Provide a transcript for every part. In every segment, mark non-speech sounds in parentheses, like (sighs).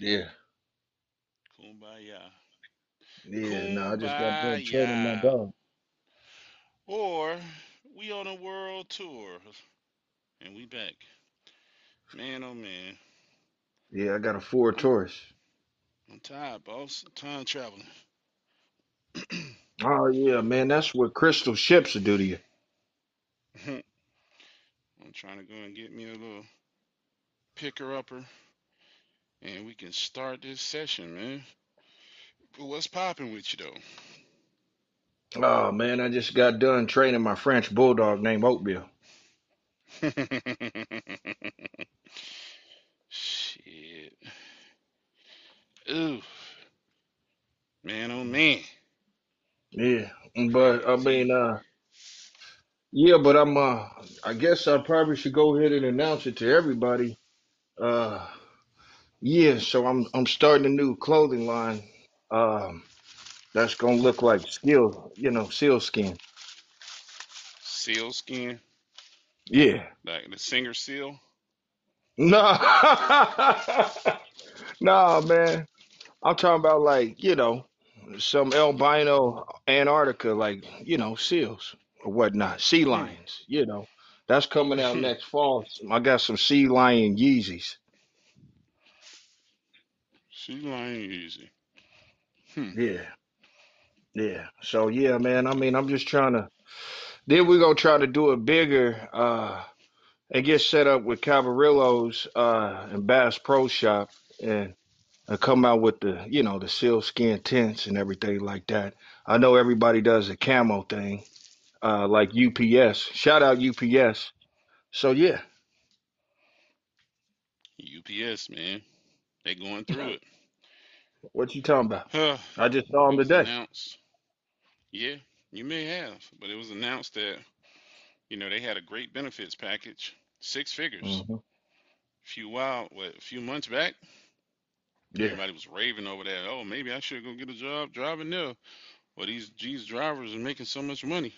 Yeah, Kumbaya. yeah. No, I just got done training my Kumbaya. dog. Or we on a world tour and we back. Man, oh man. Yeah, I got a Ford I'm Taurus. I'm tired, boss. Time traveling. Oh yeah, man. That's what crystal ships will do to you. (laughs) I'm trying to go and get me a little picker upper and we can start this session, man. But what's popping with you though? Oh man, I just got done training my French bulldog named Oatmeal. (laughs) Shit. Ooh, man, oh man. Yeah, but I mean, uh, yeah, but I'm, uh, I guess I probably should go ahead and announce it to everybody. Uh, yeah, so I'm I'm starting a new clothing line. Um, that's gonna look like steel, you know, seal skin. seal skin, Yeah. like the singer seal. No, (laughs) no, man. I'm talking about like, you know, some albino Antarctica, like, you know, seals or whatnot, sea Hmm. lions, you know. That's coming out (laughs) next fall. I got some sea lion Yeezys. Sea lion easy. Hmm. Yeah, yeah. So yeah, man. I mean, I'm just trying to. Then we're gonna try to do it bigger, uh, and get set up with Cavarillos, uh, and Bass Pro Shop, and, and come out with the, you know, the seal skin tents and everything like that. I know everybody does a camo thing, uh, like UPS. Shout out UPS. So yeah, UPS, man. They going through it. What you talking about? Huh. I just saw It was today. announced. Yeah, you may have, but it was announced that, you know, they had a great benefits package, six figures. hmm few while, what, a few months back, Yeah. everybody was raving over that. Oh, maybe I should go get a job driving there. Well, these these drivers are making so much money.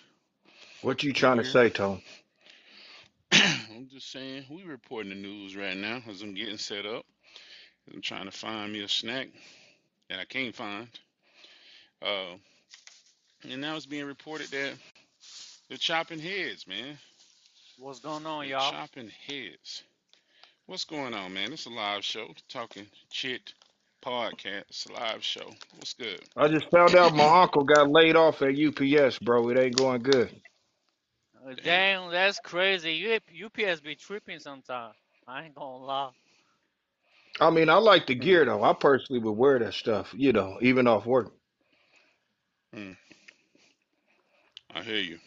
What you trying to say, Tone? (clears throat) I'm just saying, we reporting the news right now as I'm getting set up. I'm trying to find me a snack that I can't find. Uh, and now it's being reported that they're chopping heads, man. What's going on, They're y'all? chopping heads. What's going on, man? It's a live show. Talking Chit podcast. It's a live show. What's good? I just found out my uncle got laid off at UPS, bro. It ain't going good. Uh, Damn. Damn, that's crazy. U- UPS be tripping sometimes. I ain't gonna lie. I mean, I like the gear though. I personally would wear that stuff, you know, even off work. Hmm. I hear you.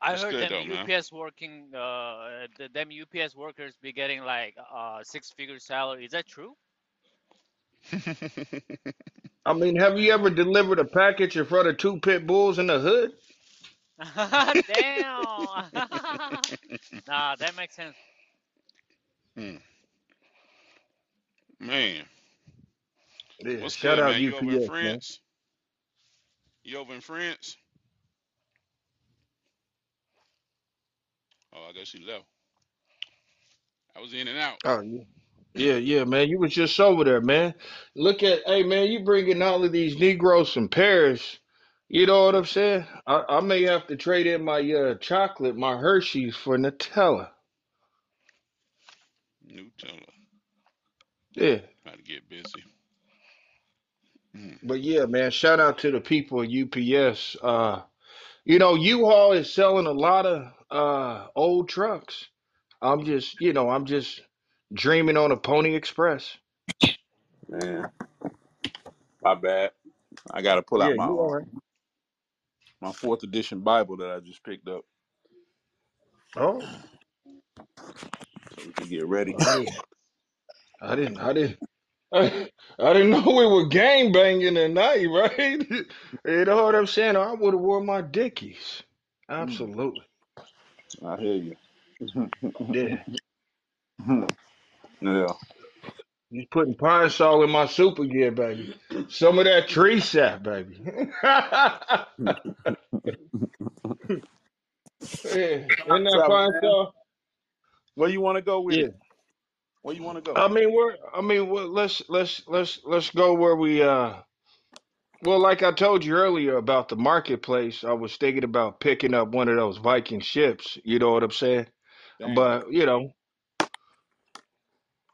I What's heard good them though, man? UPS working, uh, the, them UPS workers be getting like uh six figure salary. Is that true? I mean, have you ever delivered a package in front of two pit bulls in the hood? (laughs) Damn. (laughs) nah, that makes sense. Hmm. Man, Yeah, what's shout good, out man? You over in UPS, man. France? You over in France? Oh, I guess you left. I was in and out. Oh yeah. Yeah, yeah, man. You was just over there, man. Look at, hey, man, you bringing all of these Negroes from Paris. You know what I'm saying? I, I may have to trade in my uh, chocolate, my Hershey's for Nutella. Nutella. Yeah. About to get busy. But yeah, man, shout out to the people at UPS. Uh, you know, U-Haul is selling a lot of uh old trucks. I'm just, you know, I'm just dreaming on a Pony Express. Man, my bad. I got to pull Yeah, out my you all my fourth edition Bible that I just picked up Oh, so we can get ready. hey, I didn't, I didn't, I, I didn't know we were gang banging tonight, (laughs) right? You know what I'm saying? I would have worn my Dickies. Absolutely. I hear you. Yeah. (laughs) yeah. He's putting pine sol in my super gear, baby. Some of that tree sap, baby. (laughs) yeah. Isn't that pine man. sol? Where you want to go with Yeah. it? Where you want to go? I mean, we're. I mean, well, let's let's let's let's go where we. uh Well, like I told you earlier about the marketplace, I was thinking about picking up one of those Viking ships. You know what I'm saying? Dang. But you know,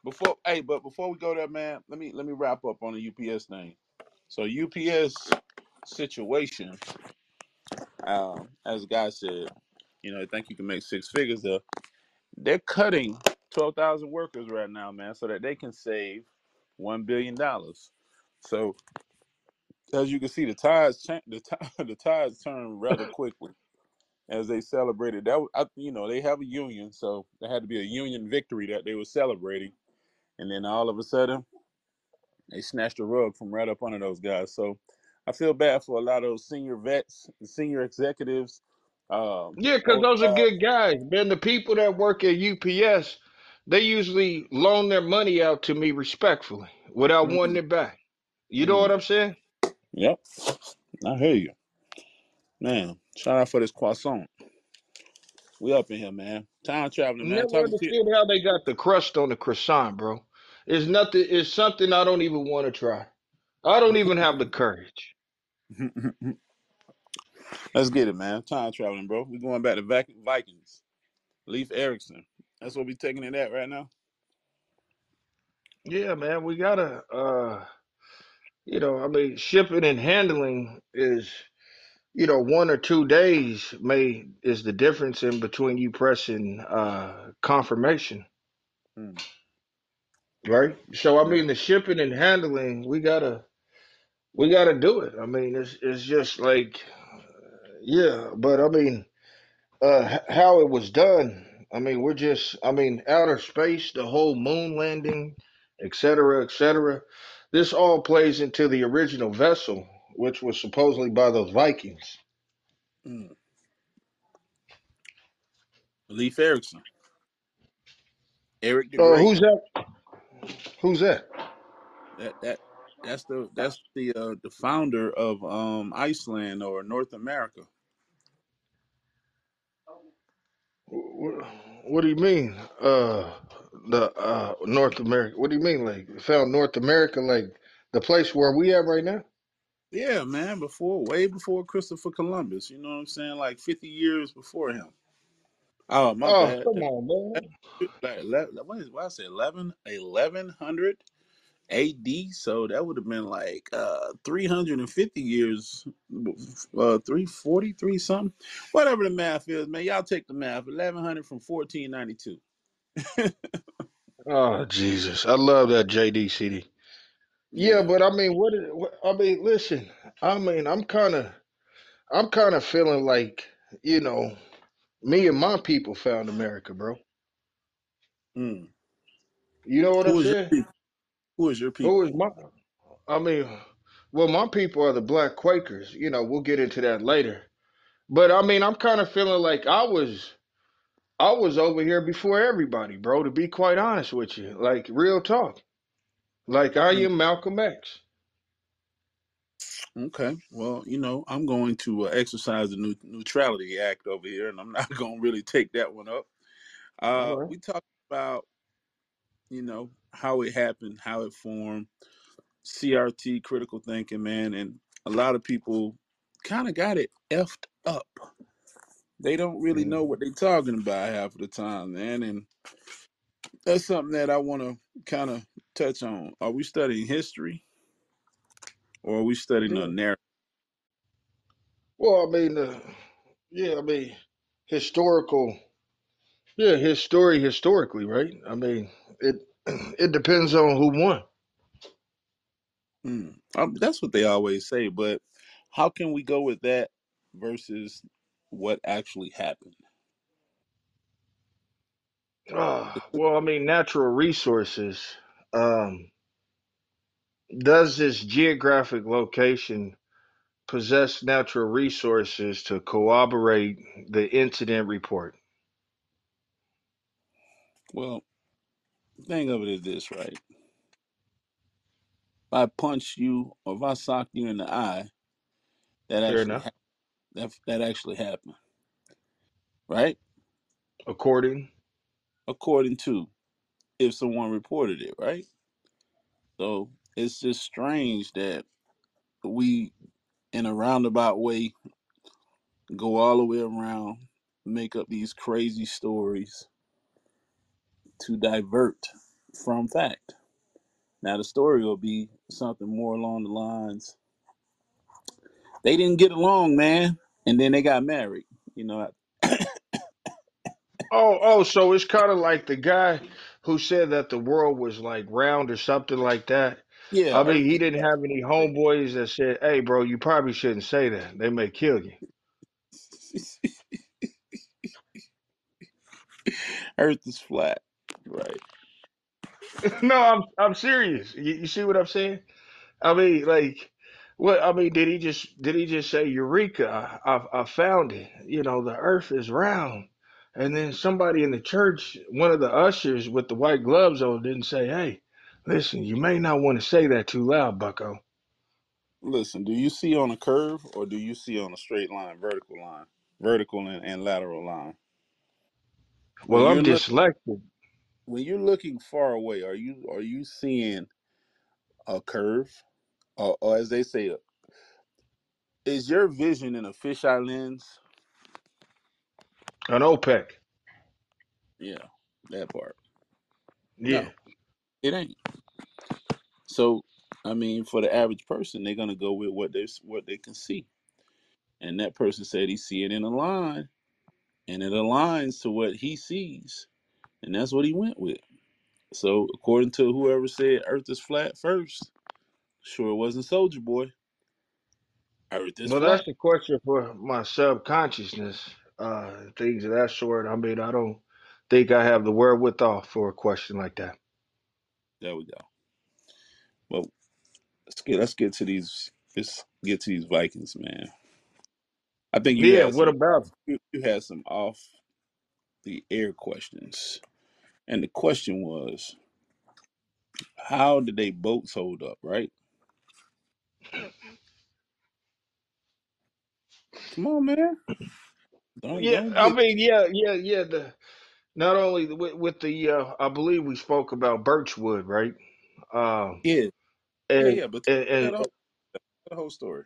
Before, hey, but before we go there, man, let me let me wrap up on the UPS thing. So UPS situation, um, as the guy said, you know, I think you can make six figures there. They're cutting twelve thousand workers right now, man, so that they can save one billion dollars. So as you can see, the tides cha- the ti- (laughs) the tides turn rather (laughs) quickly as they celebrated. That was, I, you know they have a union, so there had to be a union victory that they were celebrating, and then all of a sudden they snatched the rug from right up under those guys. So I feel bad for a lot of those senior vets, senior executives. Um, yeah, because those are guys. good guys. Man, the people that work at UPS, they usually loan their money out to me respectfully without wanting Mm, it back. You know what mm, I'm saying? yep, I hear you, man. Shout out for this croissant. We up in here, man. Time traveling, man. Never Talking to understood how they got the crust on the croissant, bro. It's nothing. It's something I don't even want to try. I don't even have the courage. you. (laughs) Let's get it, man. Time traveling, bro. We going back to Vac- Vikings. Leif Erikson. That's what we're taking it at right now. Yeah, man, we gotta. uh You know, I mean, shipping and handling is, you know, one or two days may is the difference in between you pressing uh confirmation, Mm, right? So, I yeah. mean, the shipping and handling, we gotta we gotta do it. I mean, it's it's just like, yeah, but I mean. uh h- how it was done i mean we're just i mean outer space the whole moon landing et cetera et cetera this all plays into the original vessel which was supposedly by those vikings Mm. Leif Erikson. Eric the uh Great. who's that who's that That that that's the that's the uh, the founder of um Iceland or North America. What, what do you mean uh the uh north america what do you mean like found north america like the place where we at right now Yeah, man. Before, way before Christopher Columbus. You know what I'm saying? Like 50 years before him. Oh, my oh bad. come on man (laughs) Like, ele- what is what I say? 11, 1100 AD. So that would have been like uh 350 years, uh 343 something. Whatever the math is, man. Y'all take the math. 1100 from 1492. oh jesus i love that jd cd Yeah, Yeah. but I mean, what, is- what? I mean, listen. I mean, I'm kind of, I'm kind of feeling like, you know, me and my people found America, bro. Mm. You know what I'm Who your saying? people? Who is your people? is my? I mean, well, my people are the Black Quakers. You know, we'll get into that later. But I mean, I'm kind of feeling like I was, I was over here before everybody, bro. To be quite honest with you, like real talk. Like I Mm. am Malcolm X. Okay. Well, you know, I'm going to uh, exercise the Neu- Neutrality Act over here, and I'm (laughs) not going to really take that one up. Uh, right. we talked about, you know, how it happened, how it formed, CRT, critical thinking, man, and a lot of people kind of got it effed up. They don't really Mm. know what they're talking about half of the time, man, and that's something that I want to kind of touch on. Are we studying history or are we studying a narrative? Well, I mean, uh, yeah, I mean, historical. Yeah, his story historically, right? I mean, it it depends on who won. Mm. Um, that's what they always say, but how can we go with that versus what actually happened? Ah, well, I mean, natural resources. Um, does this geographic location possess natural resources to corroborate the incident report? Well, thing of it is this, right? If I punch you or if I sock you in the eye, that Fair actually enough. That, that actually happened, right? According. According to if someone reported it, right? So it's just strange that we, in a roundabout way, go all the way around, make up these crazy stories to divert from fact. Now the story will be something more along the lines they didn't get along, man, and then they got married. You know, Oh, oh, so it's kind of like the guy who said that the world was like round or something like that. yeah, I mean, Earth he didn't have any homeboys that said, "Hey, bro, you probably shouldn't say that. They may kill you." (laughs) Earth is flat, right? (laughs) no, I'm I'm serious. You, you see what I'm saying? I mean, like, what? I mean, did he just did he just say, "Eureka! I, I I found it." You know, the Earth is round. And then somebody in the church, one of the ushers with the white gloves on, didn't say, "Hey, listen, you may not want to say that too loud, Bucko." Listen, do you see on a curve or do you see on a straight line, vertical line, vertical and, and lateral line? When Well, you're I'm look dyslexic. When you're looking far away, are you are you seeing a curve, or, or as they say, is your vision in a fisheye lens? An OPEC. Yeah, that part. Yeah. No, it ain't. So, I mean, for the average person, they're gonna go with what they what they can see, and that person said he see it in a line, and it aligns to what he sees, and that's what he went with. So, according to whoever said Earth is flat first, sure it wasn't Soldier Boy. Earth is Well, that's the question for my subconsciousness, uh, things of that sort. I mean, I don't think I have the wherewithal for a question like that. There we go. Well, let's get let's get to these let's get to these Vikings, man. I think you Yeah. had What some about? you, you had some off the air questions, and the question was, how did they boats hold up? Right? Come on, man. Don't Yeah. don't I get mean, yeah, yeah, yeah. The not only with, with the, uh, I believe we spoke about Birchwood, right? Um, yeah yeah and, yeah. But and, and the whole, story.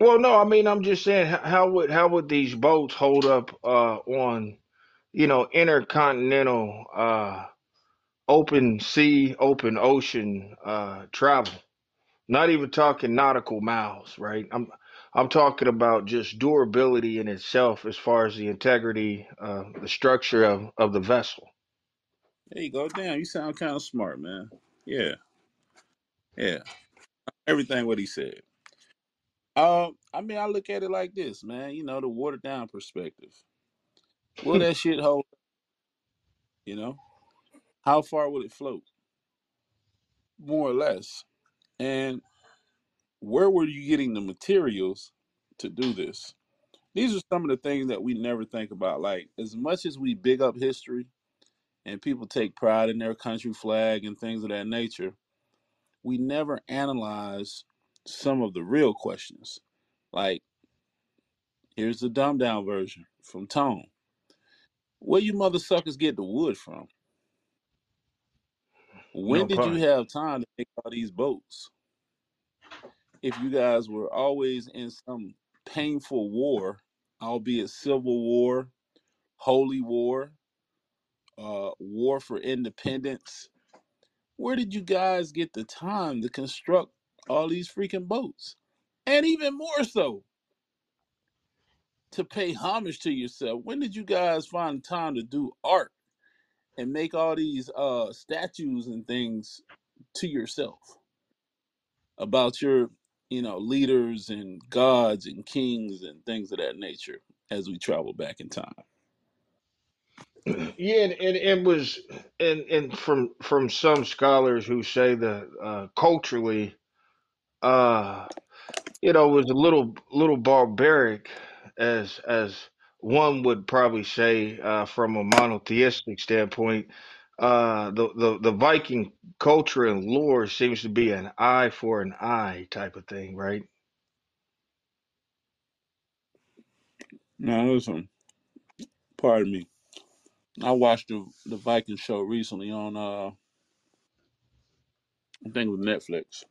well, no, I mean, I'm just saying, how, how would how would these boats hold up uh, on, you know, intercontinental, uh, open sea, open ocean uh, travel? Not even talking nautical miles, right? I'm I'm talking about just durability in itself, as far as the integrity, uh, the structure of of the vessel. There you go. Damn, you sound kind of smart, man. Yeah yeah. Everything what he said. Um, I mean, I look at it like this, man. You know, the watered down perspective. Will (laughs) that shit hold? You know, how far will it float? More or less. And where were you getting the materials to do this? These are some of the things that we never think about. Like, as much as we big up history and people take pride in their country flag and things of that nature, we never analyze some of the real questions. Like, here's the dumbed down version from Tone. Where you mother suckers get the wood from? When No did you pun. have time to make all these boats? If you guys were always in some painful war, albeit civil war, holy war, uh, war for independence, where did you guys get the time to construct all these freaking boats? And even more so, to pay homage to yourself. When did you guys find time to do art and make all these uh, statues and things to yourself? about your you know leaders and gods and kings and things of that nature as we travel back in time Yeah, and, and it was, and and from from some scholars who say that uh, culturally, uh, you know, was a little little barbaric, as as one would probably say uh, from a monotheistic standpoint. Uh, the, the the Viking culture and lore seems to be an eye for an eye type of thing, right? now listen pardon me I watched the the Viking show recently on uh I think it was Netflix.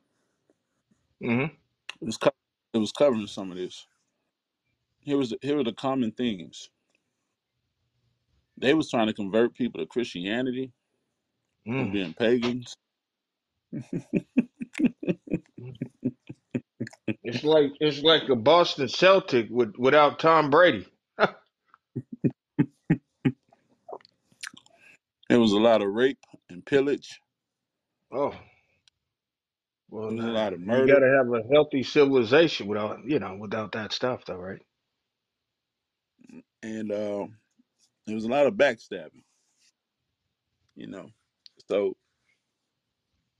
hmm It was co- it was covering some of this. Here was here were the common themes. They was trying to convert people to Christianity from mm being pagans. It's like it's like a Boston Celtic with without Tom Brady. (laughs) There was a lot of rape and pillage. Oh well, There was a lot of murder. you murder, got to have a healthy civilization without you know without that stuff, though, right? And uh, there was a lot of backstabbing. You know, so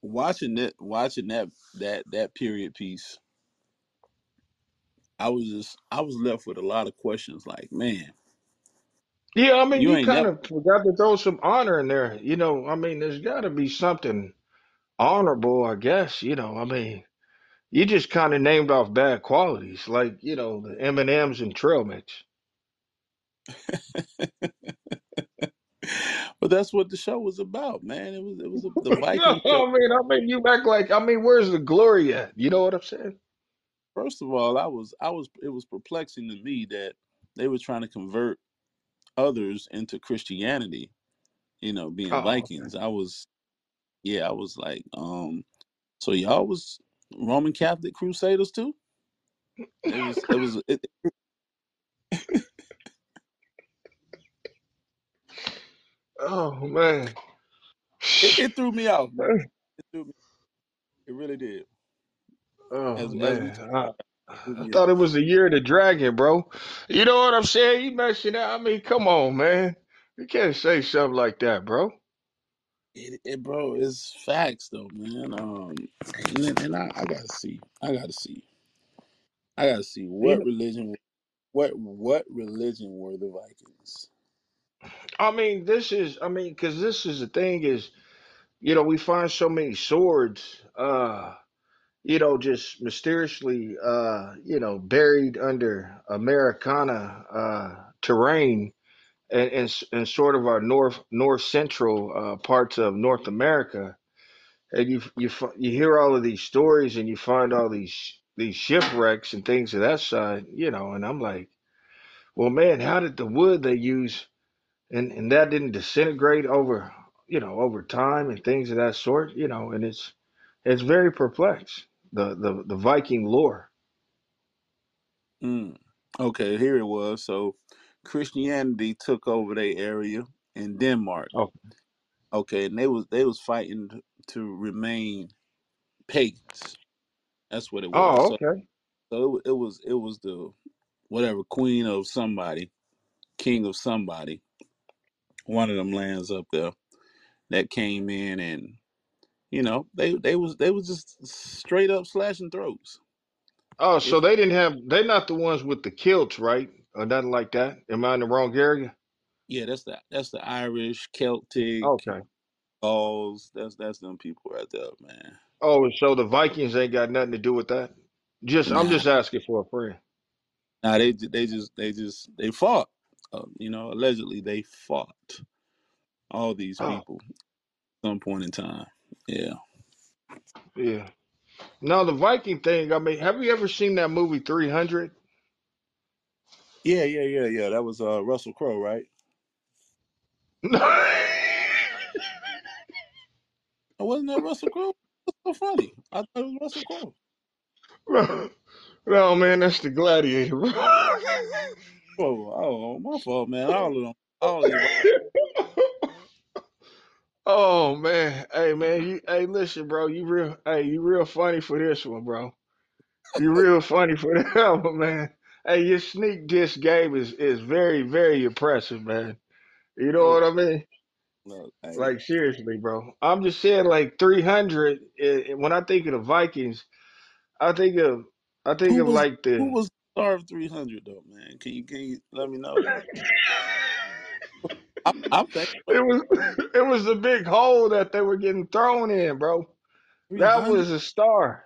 watching that watching that that that period piece, I was just I was left with a lot of questions. Like, man, Yeah, I mean, you you ain't kind never of forgot to throw some honor in there. You know, I mean, there's got to be something honorable, I guess. You know, I mean, you just kind of named off bad qualities, like you know the M and M's and trail mix. But that's what the show was about, man. It was it was the (laughs) no, Viking show. I mean, I mean, you act like, I mean, where's the glory at? You know what I'm saying? First of all, I was I was it was perplexing to me that they were trying to convert others into Christianity, you know, being Oh, okay. Vikings. I was yeah, I was like, um, so y'all was Roman Catholic Crusaders too? It was it was it, Oh man. it, it threw me off, man. It threw me it really did. Oh As as we man. I, I thought it was the year of the dragon, bro. You know what I'm saying? You mentioned that. I mean, come on, man. You can't say something like that, bro. It, it bro, it's facts though, man. Um and, then- and I, I gotta see. I gotta see. I gotta see what religion what what religion were the Vikings? I mean, this is, I mean, because this is the thing is, you know, we find so many swords, uh, you know, just mysteriously, uh, you know, buried under Americana uh, terrain and, and, and sort of our north north central uh, parts of North America. And you you you hear all of these stories and you find all these these shipwrecks and things of that side, you know. And I'm like, well, man, how did the wood they use and and that didn't disintegrate over you know over time and things of that sort, you know? And it's it's very perplexed the the the Viking lore. Mm. Okay, here it was. So Christianity took over their area in Denmark. Oh, Okay, and they was they was fighting to remain pagans. That's what it was. oh, So okay. so it, wa- it was it was the whatever queen of somebody, king of somebody, one of them lands up there that came in and you know they they was they was just straight up slashing throats. Oh, so If they didn't have they're not the ones with the kilts, right? Or nothing like that. Am I in the wrong area? yeah, that's the that's the Irish, Celtic, Okay. Gauls. That's that's them people right there, man. Oh, so the Vikings ain't got nothing to do with that? Just I'm Nah, just asking for a friend. nah, they ju- they just they just they fought. Uh, you know, allegedly they fought all these Oh, people at some point in time. Yeah, yeah. Now the Viking thing, I mean, have you ever seen that movie 300? yeah, yeah, yeah, yeah. That was uh Russell Crowe, right? Oh, wasn't that Russell Crowe? That's so funny. I thought it was Russell Crowe. no, (laughs) no, man, that's the gladiator. bro. (laughs) Oh, oh, my fault, man. All of them, all these. (laughs) oh man. Hey man, you hey listen, bro, you real hey, you real funny for this one, bro. You real funny for (laughs) that one, man. Hey, your sneak disc game is is very, very impressive, man. You know what I mean? look, hey, Like seriously, bro. I'm just saying, like 300. eh, when I think of the Vikings, I think of I think who of was like who the. was star of three hundred though, man? Can you can you let me know? I, I'm thinking (laughs) It was (laughs) it was the big hole that they were getting thrown in, bro. three That hundred. was a star.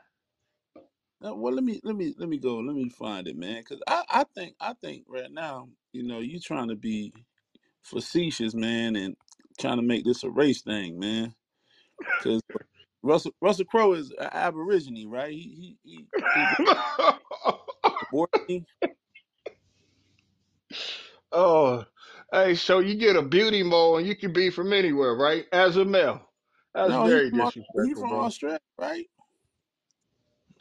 Uh, well, let me let me let me go. Let me find it, man. Because I I think I think right now, you know, you're trying to be facetious, man, and trying to make this a race thing, man. Because Russell Russell Crowe is a Aborigine, right? He he he, he (laughs) aborigine. (laughs) oh, hey, so you get a beauty mole and you can be from anywhere, right? As a male. That's No, very from disrespectful, from bro. Australia, right?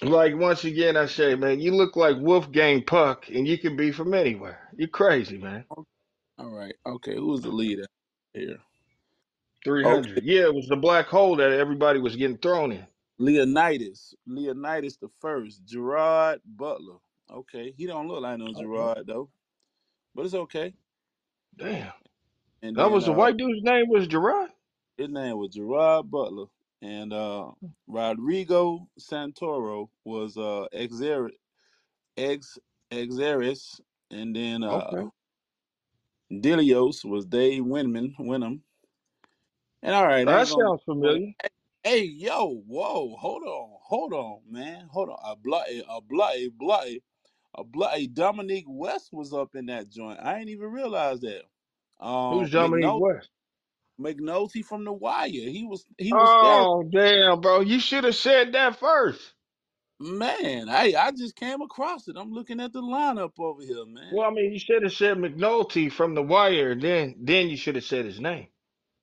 Like once again, I say, man, you look like Wolfgang Puck, and you can be from anywhere. You crazy, man. Oh, all right. Okay. Who's the leader here? Three Okay. Yeah, it was the black hole that everybody was getting thrown in. Leonidas. Leonidas the first. Gerard Butler. Okay. He don't look like no Okay. Gerard though, but it's okay. Damn. And That then was the uh white dude's name was Gerard. his name was Gerard Butler. And uh Rodrigo Santoro was uh Exer ex Exeris. And then uh Okay. Dilios was Dave Winman Wenham. And all right, I That ain't gonna sounds familiar. (laughs) Hey, yo, whoa, hold on, hold on, man, hold on. A bloody, a bloody, bloody, a bloody. Dominic West was up in that joint. I ain't even realize that. Um, Who's Dominic McNulty, West? McNulty from The Wire. He was, he was there. Oh, damn, bro. You should have said that first. Man, hey, I just came across it. I'm looking at the lineup over here, man. Well, I mean, you should have said McNulty from The Wire. Then, then you should have said his name.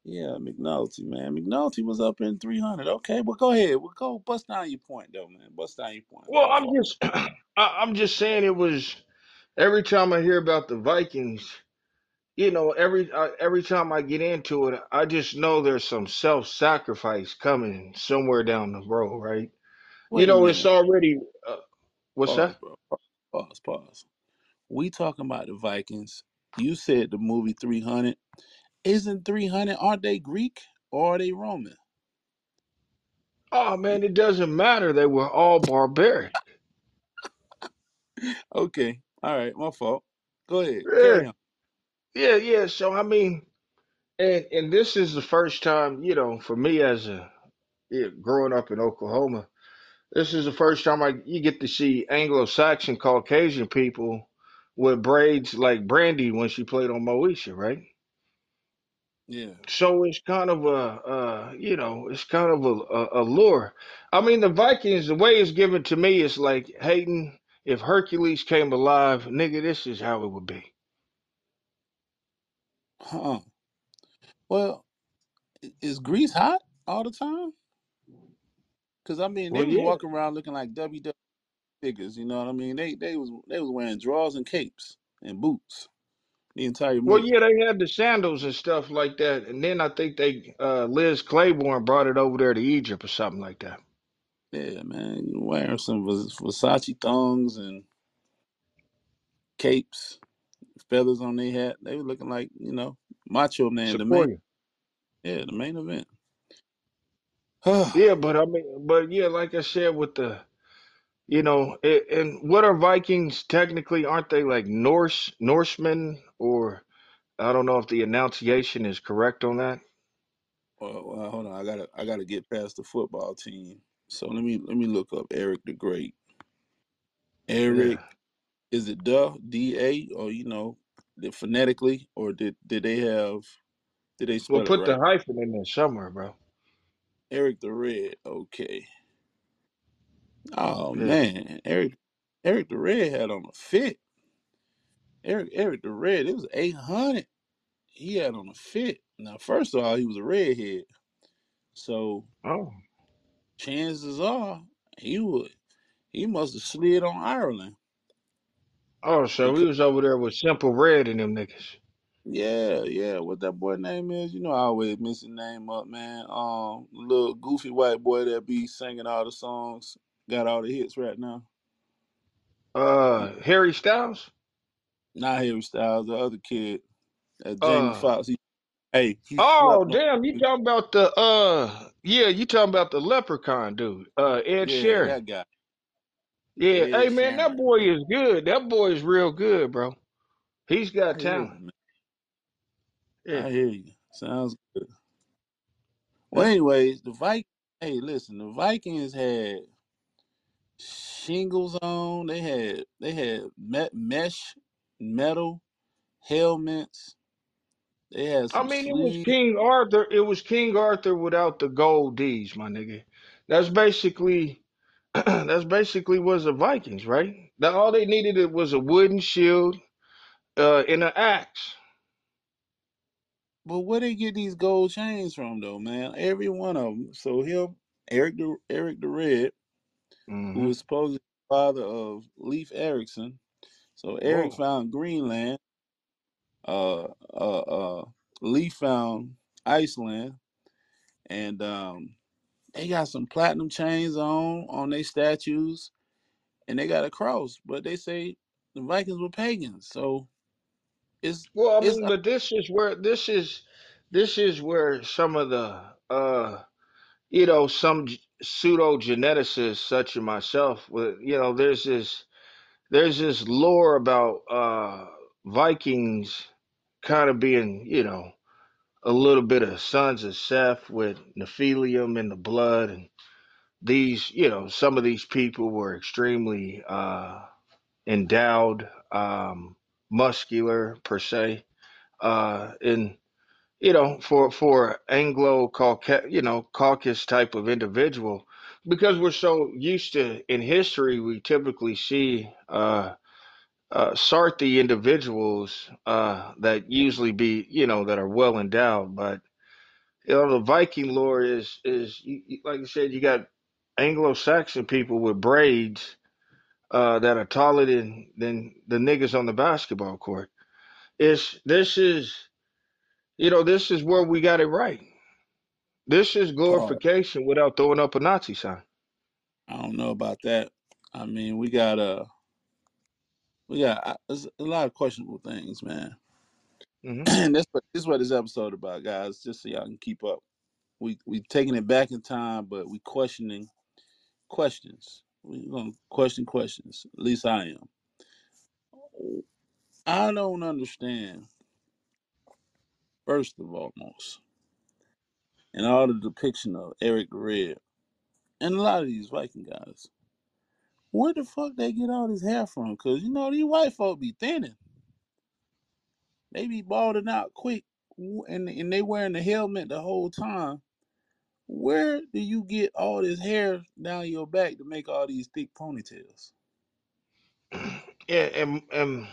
Yeah, McNulty, man. McNulty was up in 300. Okay, well, go ahead. Well, go bust down your point, though, man. Bust down your point. Well, I'm just, (clears throat) I, I'm just saying it was. Every time I hear about the Vikings, you know, every uh, every time I get into it, I just know there's some self-sacrifice coming somewhere down the road, right? You Wait a know, it's minute. already. Uh, what's Pause, that? bro. Pause, pause. We talking about the Vikings. You said the movie 300. Isn't 300, aren't they Greek or are they Roman? Oh man, it doesn't matter. They were all barbaric. (laughs) Okay. All right. My fault. Go ahead. Yeah, Carry on. yeah, yeah. So I mean, and and this is the first time, you know, for me as a yeah, growing up in Oklahoma, this is the first time I you get to see Anglo-Saxon Caucasian people with braids like Brandy when she played on Moesha, right? Yeah. So it's kind of a, uh, you know, it's kind of a, a, a lure. I mean, the Vikings, the way it's given to me is like Hayden. If Hercules came alive, nigga, this is how it would be. Huh. Well, i- is Greece hot all the time? Because I mean, they Well, was yeah. walking around looking like WW figures. You know what I mean? They they was they was wearing drawers and capes and boots the entire Well, movie. yeah, they had the sandals and stuff like that, and then I think they uh Liz Claiborne brought it over there to Egypt or something like that. Yeah, man, you wearing some Vers- Versace thongs and capes, feathers on their hat. They were looking like you know Macho Man, the main Sequoia. yeah the main event. (sighs) Yeah, but I mean, but yeah, like I said, with the you know, it, and what are Vikings technically? Aren't they like Norse Norsemen or I don't know if the enunciation is correct on that. well, well, hold on, I gotta I gotta get past the football team. So let me let me look up Eric the Great. Yeah. Eric, is it the D A or you know, the phonetically or did did they have did they Well, spell it Well, put the right? hyphen in there somewhere, bro. Eric the Red. Okay. Oh Yeah. man, Eric Eric the Red had on a fit. Eric Eric the Red, it was eight hundred. He had on a fit. Now, first of all, he was a redhead, so Oh. chances are he would he must have slid on Ireland Oh, so he because was over there with Simply Red and them niggas. yeah, yeah, what that boy name is, you know, I always miss his name up, man. Um, little goofy white boy that be singing all the songs, got all the hits right now. Uh, Harry Styles. Not Harry Styles, the other kid, uh, Jamie Uh. Foxx. He, hey, he Oh, damn! You talking about the uh? Yeah, you talking about the Leprechaun dude? Uh, Ed Yeah, Sheeran. that guy. Yeah. Ed Hey, man, that boy is good. That boy is real good, bro. He's I got you, talent. man. Yeah. I hear you. Sounds good. Well, anyways, the Vikings. Hey, listen, the Vikings had shingles on. They had they had me- mesh metal helmets. They had I some mean, it was. King Arthur. It was King Arthur without the gold D's, my nigga. That's basically (clears throat) that's basically was the Vikings, right? That all they needed it was a wooden shield uh, and an axe. But where they get these gold chains from, though, man? Every one of them. So him, Eric the Eric the Red, who hmm was supposedly the father of Leif Erikson. So Eric Whoa. found Greenland. Uh, uh, uh, Leif found Iceland, and um, they got some platinum chains on on their statues, and they got a cross. But they say the Vikings were pagans, so it's Well, I it's mean, but this is where this is this is where some of the uh you know some pseudo geneticists such as myself with you know there's this there's this lore about uh Vikings kind of being you know a little bit of sons of Seth with Nephilim in the blood and these you know some of these people were extremely uh endowed um muscular per se uh and you know, for for Anglo Cauca you know, caucus type of individual, because we're so used to in history, we typically see uh, uh, Sarthi individuals uh, that usually be, you know, that are well endowed. But you know, the Viking lore is is you- you- like I said, you got Anglo-Saxon people with braids uh, that are taller than than the niggas on the basketball court. It's this is you know this is where we got it right This is glorification without throwing up a Nazi sign. I don't know about that. I mean, we got uh we got there's a lot of questionable things, man. (clears throat) hmm and that's what this is what this episode about, guys. Just so y'all can keep up. We we taking it back in time, but we questioning questions. We're gonna question questions. At least I am. I don't understand. First of all, most and all the depiction of Eric Red and a lot of these Viking guys. Where the fuck they get all this hair from? Cause you know these white folk be thinning. They be balding out quick, and and they wearing the helmet the whole time. Where do you get all this hair down your back to make all these thick ponytails? Yeah, and and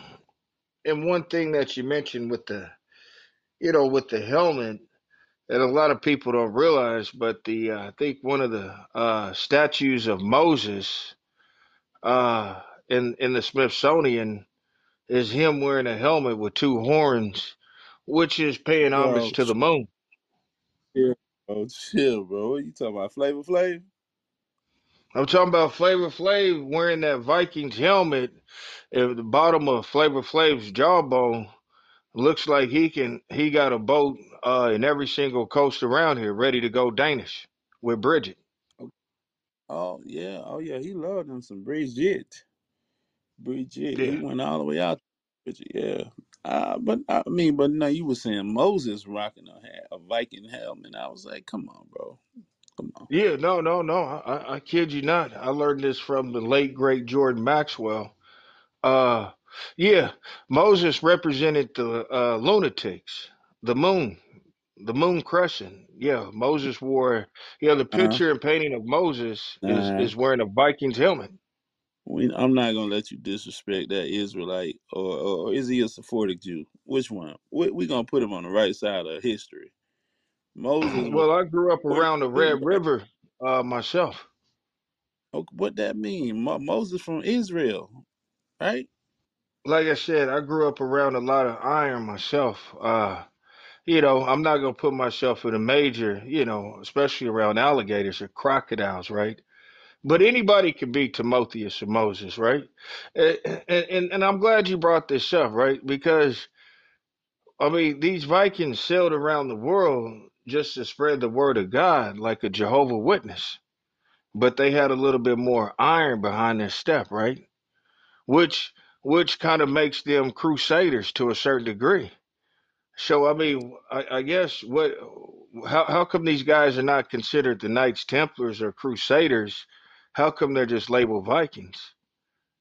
and one thing that you mentioned with the you know with the helmet that a lot of people don't realize, but the uh, I think one of the uh, statues of Moses uh, in in the Smithsonian is him wearing a helmet with two horns, which is paying homage Bro, to the moon. chill, bro, chill, bro. What you talking about, Flavor Flav? I'm talking about Flavor Flav wearing that Vikings helmet at the bottom of Flavor Flav's jawbone Looks like he can. He got a boat uh, in every single coast around here, ready to go Danish with Bridget. Oh yeah, oh yeah. He loved him some Bridget. Bridget. He Yeah, went all the way out. Bridget, yeah. Uh, but I mean, but no, you were saying Moses rocking a, ha- a Viking helmet. I was like, come on, bro, come on. yeah. No, no, no. I, I I kid you not. I learned this from the late great Jordan Maxwell. Uh, yeah. Moses represented the uh, lunatics, the moon, the moon crescent. Yeah, Moses wore. Yeah, the Uh, picture and painting of Moses is nah, is wearing a Viking's helmet. we, I'm not gonna let you disrespect that Israelite, or, or is he a Sephardic Jew? Which one? We, we gonna put him on the right side of history. Moses was well, I grew up Sephardic around the Red? River uh, myself. What that mean? Mo- Moses from Israel, right? Like I said, I grew up around a lot of iron myself. Uh, you know, I'm not gonna put myself in a major, you know, especially around alligators or crocodiles, right? But anybody can be Timotheus or Moses, right? And, and and I'm glad you brought this up, right? Because I mean, these Vikings sailed around the world just to spread the word of God, like a Jehovah Witness, but they had a little bit more iron behind their step, right? Which which kind of makes them crusaders to a certain degree So I mean, I, I guess what how how come these guys are not considered the Knights Templars or Crusaders? How come they're just labeled Vikings?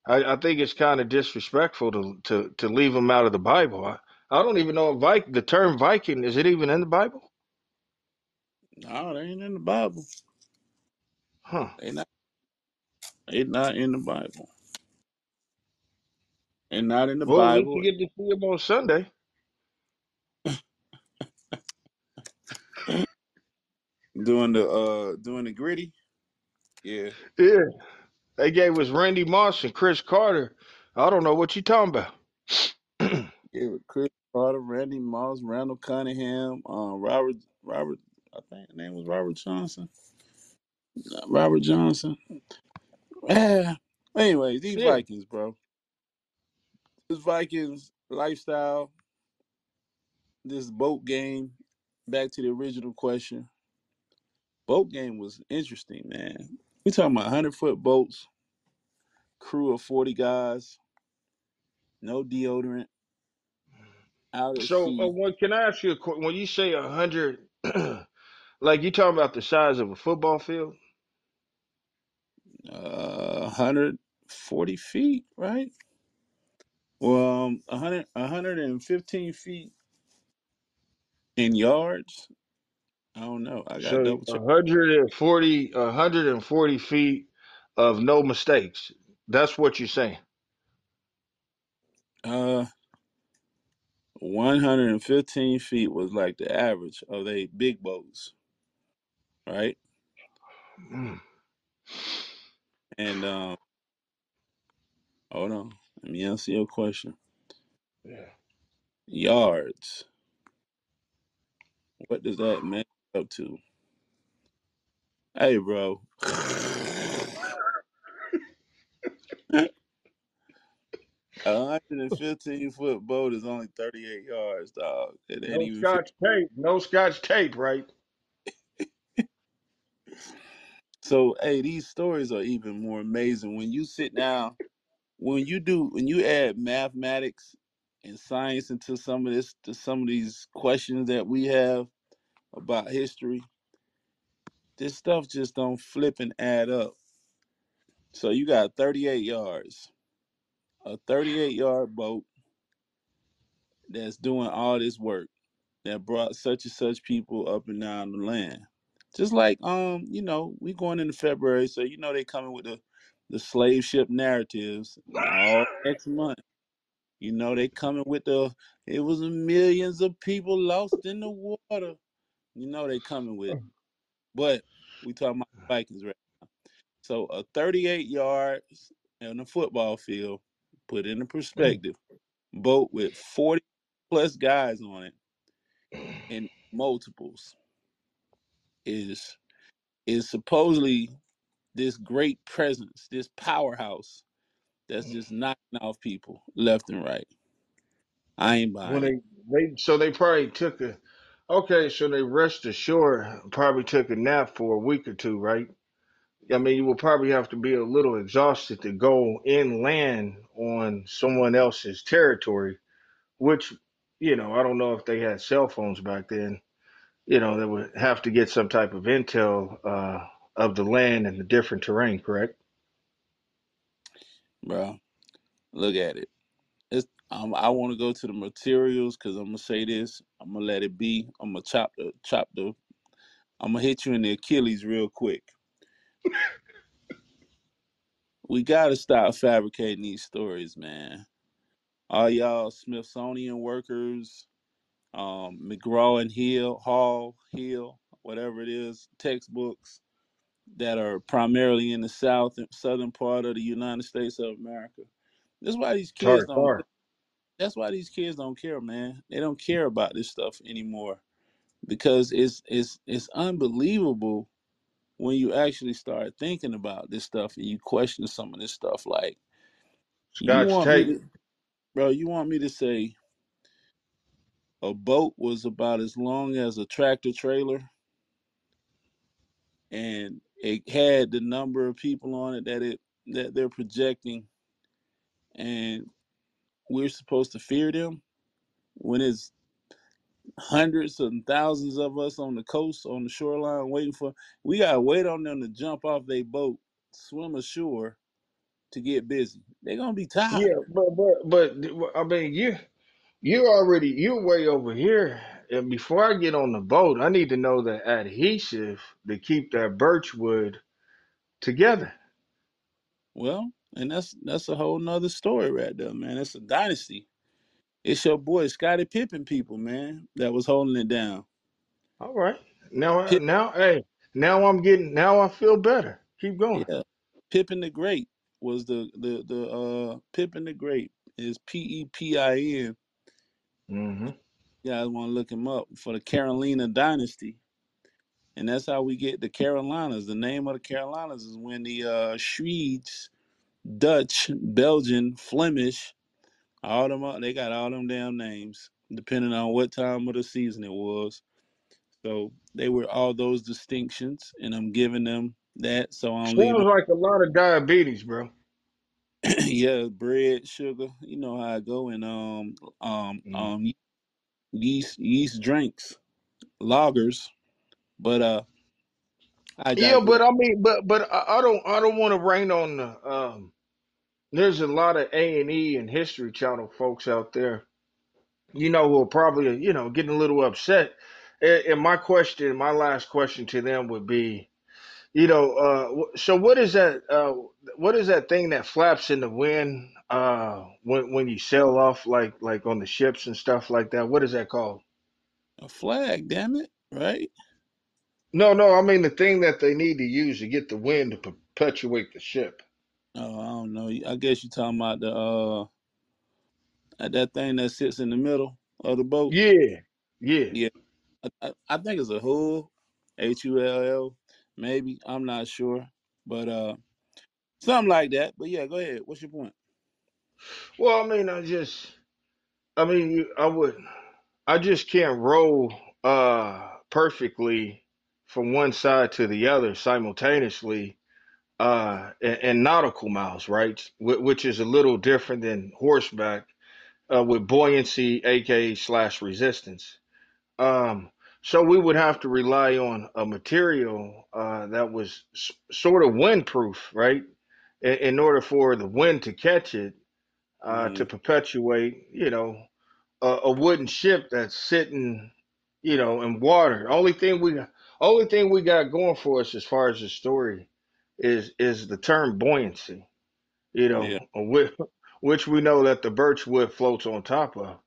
I, I think it's kind of disrespectful to, to to leave them out of the Bible. I, I don't even know if Viking, the term Viking, is it even in the Bible? No, they ain't in the Bible. Huh. They not. They not in the Bible. They not in the Well, Bible. you get to see them on Sunday. Doing the uh doing the gritty. Yeah. Yeah. They gave us Randy Moss and Cris Carter. I don't know what you talking about. (clears throat) Yeah, with Cris Carter, Randy Moss, Randall Cunningham, um, Robert Robert I think his name was Robert Johnson. Uh, Robert Johnson. Yeah. (sighs) Anyways, these yeah. Vikings, bro. This Vikings lifestyle, this boat game, back to the original question. Boat game was interesting, man. We talking about hundred foot boats, crew of forty guys, no deodorant, out at So, uh, sea. can I ask you a question? When you say a hundred, (clears throat) like you talking about the size of a football field? Uh, 140 feet, right? Well, um, 100, 115 feet in yards. I don't know. I got to So, double check. 140, 140 feet of no mistakes. That's what you're saying. Uh, 115 feet was like the average of they big boats, right? Mm. And um, hold on, let me answer your question. Yeah. Yards. What does that measure up to? Hey, bro. (laughs) A 115 foot boat is only 38 yards, dog. It ain't No even 50. scotch tape. No scotch tape, right? (laughs) So, hey, these stories are even more amazing when you sit down, when you do, when you add mathematics and science into some of this, to some of these questions that we have about history. This stuff just don't flip and add up. So you got 38 yards, a 38 yard boat that's doing all this work that brought such and such people up and down the land. Just like um, you know, we going into February, so you know they coming with the the slave ship narratives all next month. You know they coming with the it was millions of people lost in the water. You know they coming with it. Oh. But we talking about Vikings right now. So a 38 yards in a football field, put in a mm. perspective, boat with 40 plus guys on it in multiples is is supposedly this great presence, this powerhouse that's just knocking off people left and right. I ain't When buying it. they they so they probably took a okay, so they rushed ashore, probably took a nap for a week or two, right? I mean, you will probably have to be a little exhausted to go inland on someone else's territory, which, you know, I don't know if they had cell phones back then. You know, they would have to get some type of intel uh, of the land and the different terrain, correct? Bro, look at it. It's um, I want to go to the materials because I'm gonna say this. I'm gonna let it be. I'm gonna chop the chop the. I'm gonna hit you in the Achilles real quick. We gotta stop fabricating these stories, man. All y'all Smithsonian workers, um, McGraw and Hill, Hall, Hill, whatever it is, textbooks that are primarily in the south and southern part of the United States of America. That's why these kids Sorry, don't. sorry. That's why these kids don't care, man. They don't care about this stuff anymore because it's it's it's unbelievable when you actually start thinking about this stuff and you question some of this stuff. Like you Scotch want me tape. to, bro? You want me to say a boat was about as long as a tractor trailer and it had the number of people on it that it that they're projecting and we're supposed to fear them when it's hundreds and thousands of us on the coast on the shoreline waiting for we gotta wait on them to jump off their boat swim ashore to get busy they're gonna be tired Yeah, but but but I mean, you. You already you're way over here. And before I get on the boat, I need to know the adhesive to keep that birch wood together. Well, and that's that's a whole nother story right there, man. It's a dynasty. It's your boy Scottie Pippen people, man, that was holding it down. All right. Now Pip, now hey, now I'm getting now I feel better. Keep going. yeah, Pippen the Great was the the the uh Pippen the Great is P E P I N. hmm You guys want to look him up for the Carolina dynasty, and that's how we get the Carolinas. The name of the Carolinas is when the uh Swedes, Dutch, Belgian, Flemish All them, they got all them damn names, depending on what time of the season it was. So they were all those distinctions, and I'm giving them that. So I'm leaving. Sounds like a lot of diabetes, bro. (clears throat) yeah, bread, sugar, you know how I go, and um, um, Mhm. um, yeast, yeast drinks, lagers. But uh, I Yeah, digress. but I mean, but but I, I don't I don't want to rain on the. Um, there's a lot of A and E and History Channel folks out there, you know, who are probably you know getting a little upset. And, and my question, my last question to them would be, you know, uh, so what is that? Uh, what is that thing that flaps in the wind? Uh, when when you sail off, like like on the ships and stuff like that. What is that called? A flag, damn it, right? No, no, I mean the thing that they need to use to get the wind to perpetuate the ship. Oh, I don't know. I guess you're talking about the uh, that thing that sits in the middle of the boat. Yeah, yeah. Yeah. I, I I think it's a hull, H U L L, maybe. I'm not sure, but uh, something like that. But yeah, go ahead. What's your point? Well, I mean, I just, I mean, I would, I just can't roll uh perfectly from one side to the other simultaneously uh in, in nautical miles, right? Wh- Which is a little different than horseback uh with buoyancy, aka slash resistance. Um, so we would have to rely on a material uh that was s- sort of windproof, right? In, in order for the wind to catch it uh, to Mm, perpetuate, you know, a, a wooden ship that's sitting, you know, in water. Only thing we, only thing we got going for us as far as the story is is the term buoyancy, you yeah, know, which, (laughs) which we know that the birch wood floats on top of.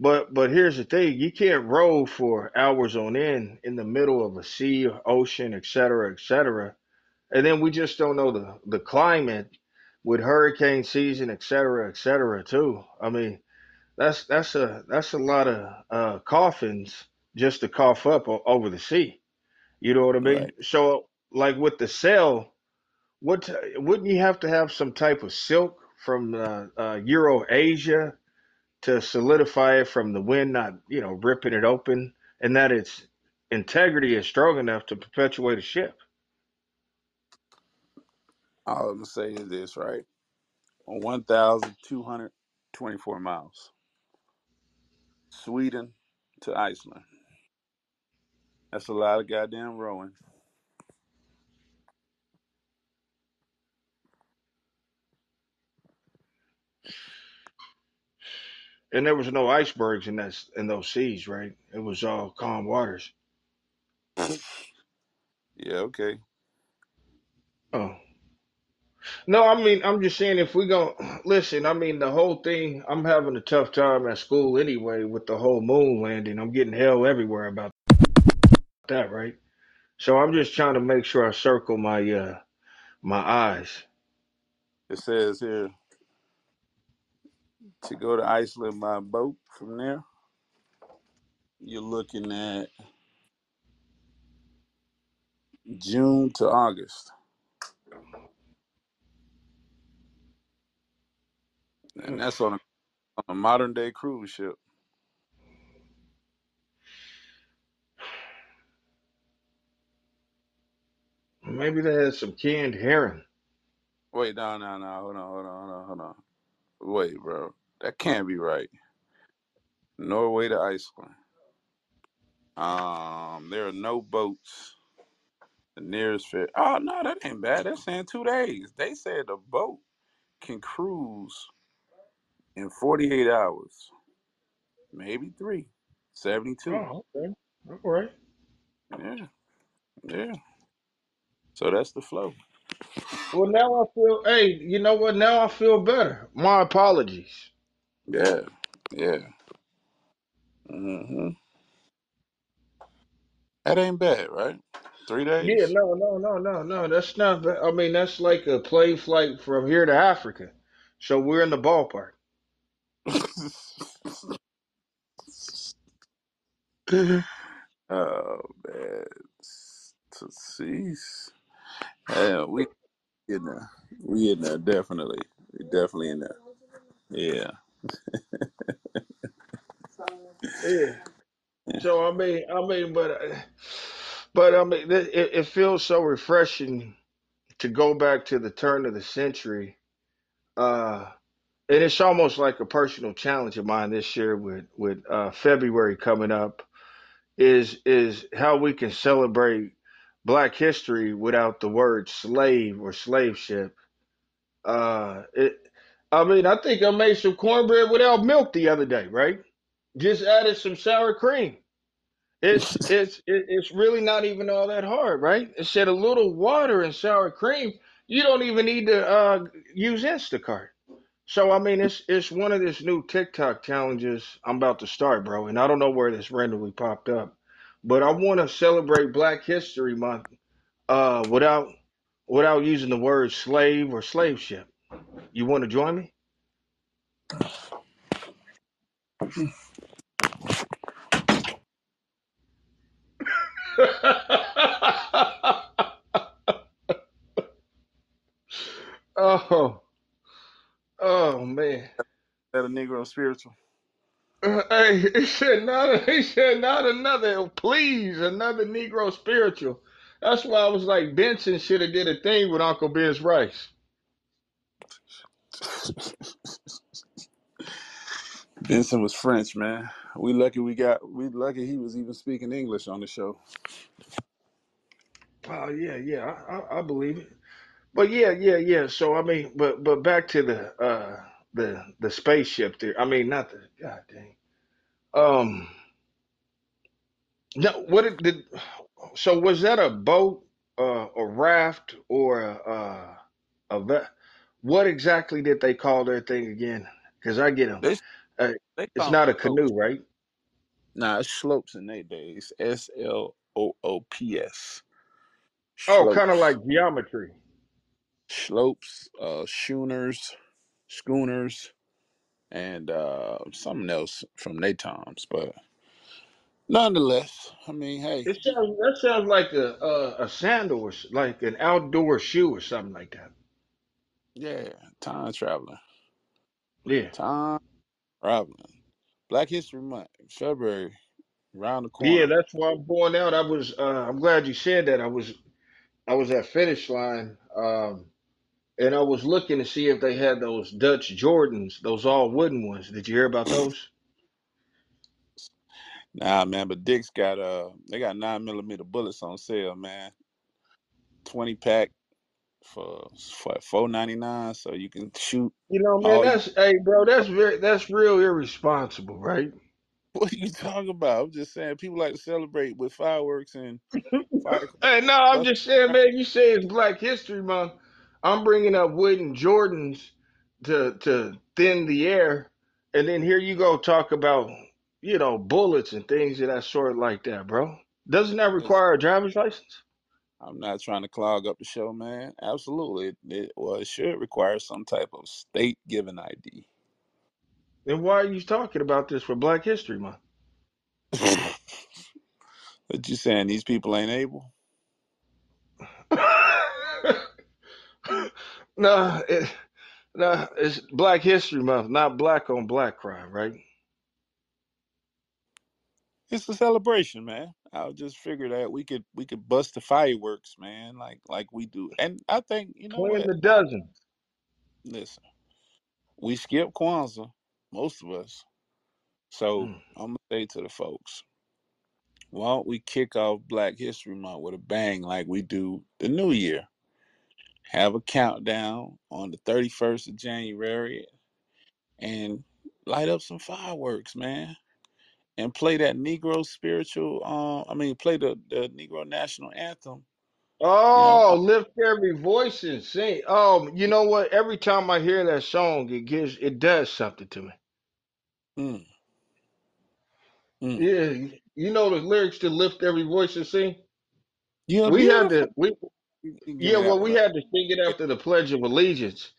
But but here's the thing: you can't row for hours on end in the middle of a sea, ocean, et cetera, et cetera. And then we just don't know the the climate with hurricane season, et cetera, et cetera, too. I mean, that's that's a that's a lot of uh, coffins just to cough up o- over the sea. You know what I mean? right. So, like with the sail, what wouldn't you have to have some type of silk from uh, uh, Euro Asia to solidify it from the wind not you know ripping it open, and that its integrity is strong enough to perpetuate a ship? All I'm gonna say is this, right? On 1,224 miles, Sweden to Iceland. That's a lot of goddamn rowing. And there was no icebergs in that in those seas, right? It was all calm waters. (laughs) Yeah, okay. Oh. No, I mean, I'm just saying if we go (clears throat) listen, I mean the whole thing, I'm having a tough time at school anyway with the whole moon landing. I'm getting hell everywhere about that, right? So I'm just trying to make sure I circle my uh my eyes. It says here to go to Iceland by boat from there, you're looking at June to August. And Mm, that's on a, on a modern day cruise ship. Maybe they had some canned herring. Wait, no, no, no, hold on, hold on, hold on, hold on. Wait, bro. That can't be right. Norway to Iceland. Um, there are no boats. The nearest fit. Oh no, that ain't bad. That's saying two days. They said the boat can cruise in 48 hours. maybe three. 72. Oh, okay. All right. Yeah, yeah. So that's the flow. Well, now I feel. Hey, you know what? Now I feel better. My apologies. Yeah, yeah. hmm That ain't bad, right? Three Yeah, days. no, no, no, no, no. That's not. ba- I mean, that's like a plane flight from here to Africa. So we're in the ballpark. (laughs) oh man, to see. Yeah, we in there. We in there definitely. We definitely in there. Yeah. Yeah. So I mean, I mean, but, but I mean, it, it it feels so refreshing to go back to the turn of the century. Uh, and it's almost like a personal challenge of mine this year with with uh, February coming up is is how we can celebrate Black history without the word slave or slave ship. Uh, it, I mean, I think I made some cornbread without milk the other day, right? Just added some sour cream. It's (laughs) it's it, it's really not even all that hard, right? It said a little water and sour cream. You don't even need to uh, use Instacart. So I mean, it's it's one of this new TikTok challenges I'm about to start, bro. And I don't know where this randomly popped up, but I want to celebrate Black History Month uh, without without using the word slave or slave ship. You want to join me? (laughs) oh, oh man. That a Negro spiritual. Uh, Hey, he said not. He said not another. Please, another Negro spiritual. That's why I was like Benson should have did a thing with Uncle Ben's rice. (laughs) Benson was French, man. We lucky we got we lucky he was even speaking English on the show. Oh yeah, yeah, I, I, I believe it. But yeah, yeah, yeah. So I mean, but but back to the uh the the spaceship there. I mean, not the God dang. Um, no. What it did? So was that a boat, uh, a raft, or a uh, a What exactly did they call their thing again? Because I get them. They Uh, they it's not a slopes. canoe, right? Nah, it's slopes in their days. S L O O P S. Oh, kind of like geometry. Slopes, uh schooners, schooners, and uh something else from their times. But nonetheless, I mean, hey, It sounds that sounds like a a, a sandal or s- like an outdoor shoe or something like that. Yeah, time traveling. Yeah. Time traveling. Black History Month, February, around the corner. Yeah, corner. that's why I'm going out. I was uh I'm glad you said that. I was I was at finish line um and I was looking to see if they had those Dutch Jordans, those all wooden ones. Did you hear about those? Nah, man, but Dick's got uh, they got nine millimeter bullets on sale, man. Twenty pack for for four ninety nine, so you can shoot You know, man, you. that's hey bro, that's very that's real irresponsible, right? (laughs) What are you talking about? I'm just saying, people like to celebrate with fireworks and firecrackers. (laughs) Hey, no, I'm just saying, man. You say it's Black History Month. I'm bringing up wooden Jordans to to thin the air, and then here you go talk about you know bullets and things of that sort like that, bro. Doesn't that require a driver's license? I'm not trying to clog up the show, man. Absolutely, it, it well, it should require some type of state given ID. Then why are you talking about this for Black History Month? (laughs) but you saying these people ain't able? (laughs) nah, it, nah, it's Black History Month, not black on black crime, right? It's a celebration, man. I just figured that we could we could bust the fireworks, man, like like we do. And I think you know what? a dozen. Listen, we skip Kwanzaa, most of us. So Mm. I'm gonna say to the folks, why don't we kick off Black History Month with a bang like we do the New Year? Have a countdown on the 31st of January and light up some fireworks, man. And play that Negro spiritual. Um, I mean, play the the Negro national anthem. You know, Oh, uh, lift every voice and sing. Oh, you know what? Every time I hear that song, it gives it does something to me. mm, mm. Yeah, you know the lyrics to lift every voice and sing. you're We had to we yeah, well we had to sing it after the Pledge of Allegiance.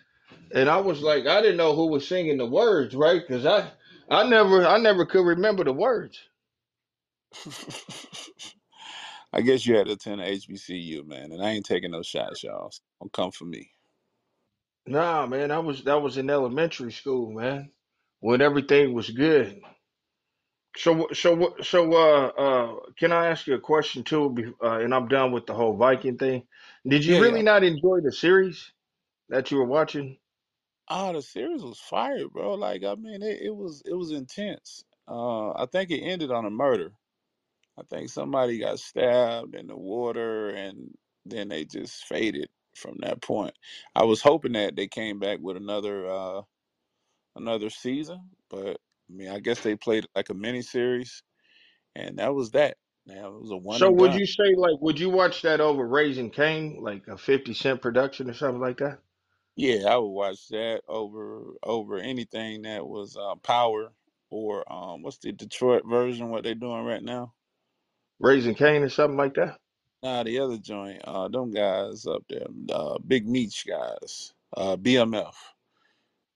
And I was like, I didn't know who was singing the words, right? Because I I never I never could remember the words. (laughs) I guess you had to attend HBCU, man, and I ain't taking no shots, y'all. So don't come for me. Nah, man, I was that was in elementary school, man, when everything was good. So so so uh uh can I ask you a question too? be- Uh, and I'm done with the whole Viking thing. Did you Yeah, really yeah. not enjoy the series that you were watching? Oh, the series was fire, bro. Like, I mean, it, it was it was intense. Uh, I think it ended on a murder. I think somebody got stabbed in the water, and then they just faded from that point. I was hoping that they came back with another uh another season, but I mean, I guess they played like a mini series, and that was that. Now it was a one So and would done. you say like would you watch that over Raising Cain, like a 50 Cent production or something like that? Yeah, I would watch that over over anything that was uh, Power or um what's the Detroit version? What they're doing right now? Raising Cain or something like that? Nah, the other joint, uh, them guys up there, uh, Big Meech guys, uh, BMF,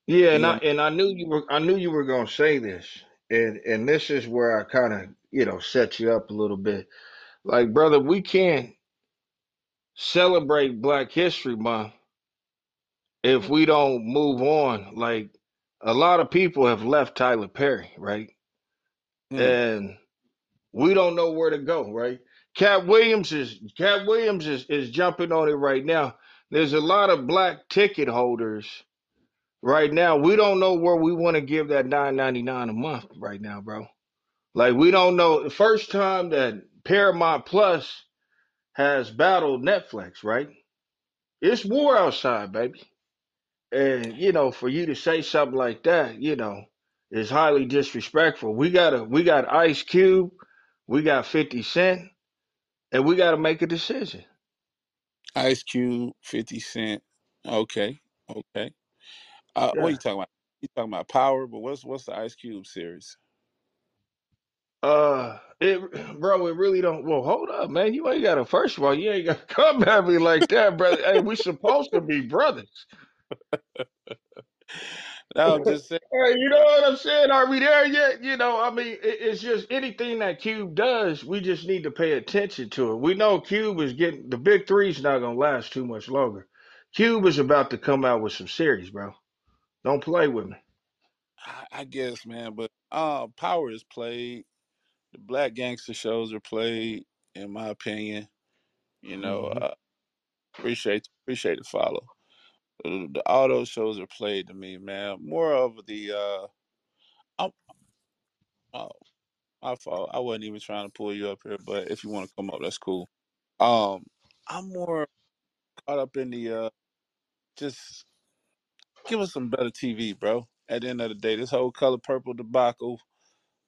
Yeah, and I BM. and I knew you were I knew you were gonna say this. And and this is where I kind of, you know, set you up a little bit. Like, brother, we can't celebrate Black History Month if we don't move on. Like a lot of people have left Tyler Perry, right? Mm, And we don't know where to go, right? Katt Williams is Katt Williams is, is jumping on it right now. There's a lot of black ticket holders right now. We don't know where we want to give that nine ninety nine a month right now, bro. Like we don't know the first time that Paramount Plus has battled Netflix, right? It's war outside, baby. And you know, for you to say something like that, you know, is highly disrespectful. We got a we got Ice Cube, we got 50 Cent, and we gotta make a decision. Ice Cube, Fifty Cent. Okay, okay. Uh, what you Yeah. talking about? You talking about Power? But what's what's the Ice Cube series? Uh it (clears throat) bro, it really don't well hold up, man. You ain't gotta first of all, you ain't gotta (laughs) come at me like that, brother. Hey, we supposed to be brothers. (laughs) No, I'm (laughs) just saying. Hey, you know what I'm saying? Are we there yet? You know, I mean, it, it's just anything that Cube does, we just need to pay attention to it. We know Cube is getting the big three's not gonna last too much longer. Cube is about to come out with some series, bro. Don't play with me. I, I guess, man, but uh, Power is played. The Black Gangster shows are played, in my opinion. You know, hmm uh, appreciate appreciate the follow. The, the, all those shows are played to me, man. More of the uh, I'm, oh, my fault. I wasn't even trying to pull you up here, but if you want to come up, that's cool. Um, I'm more caught up in the uh, just give us some better TV, bro. At the end of the day, this whole color purple debacle,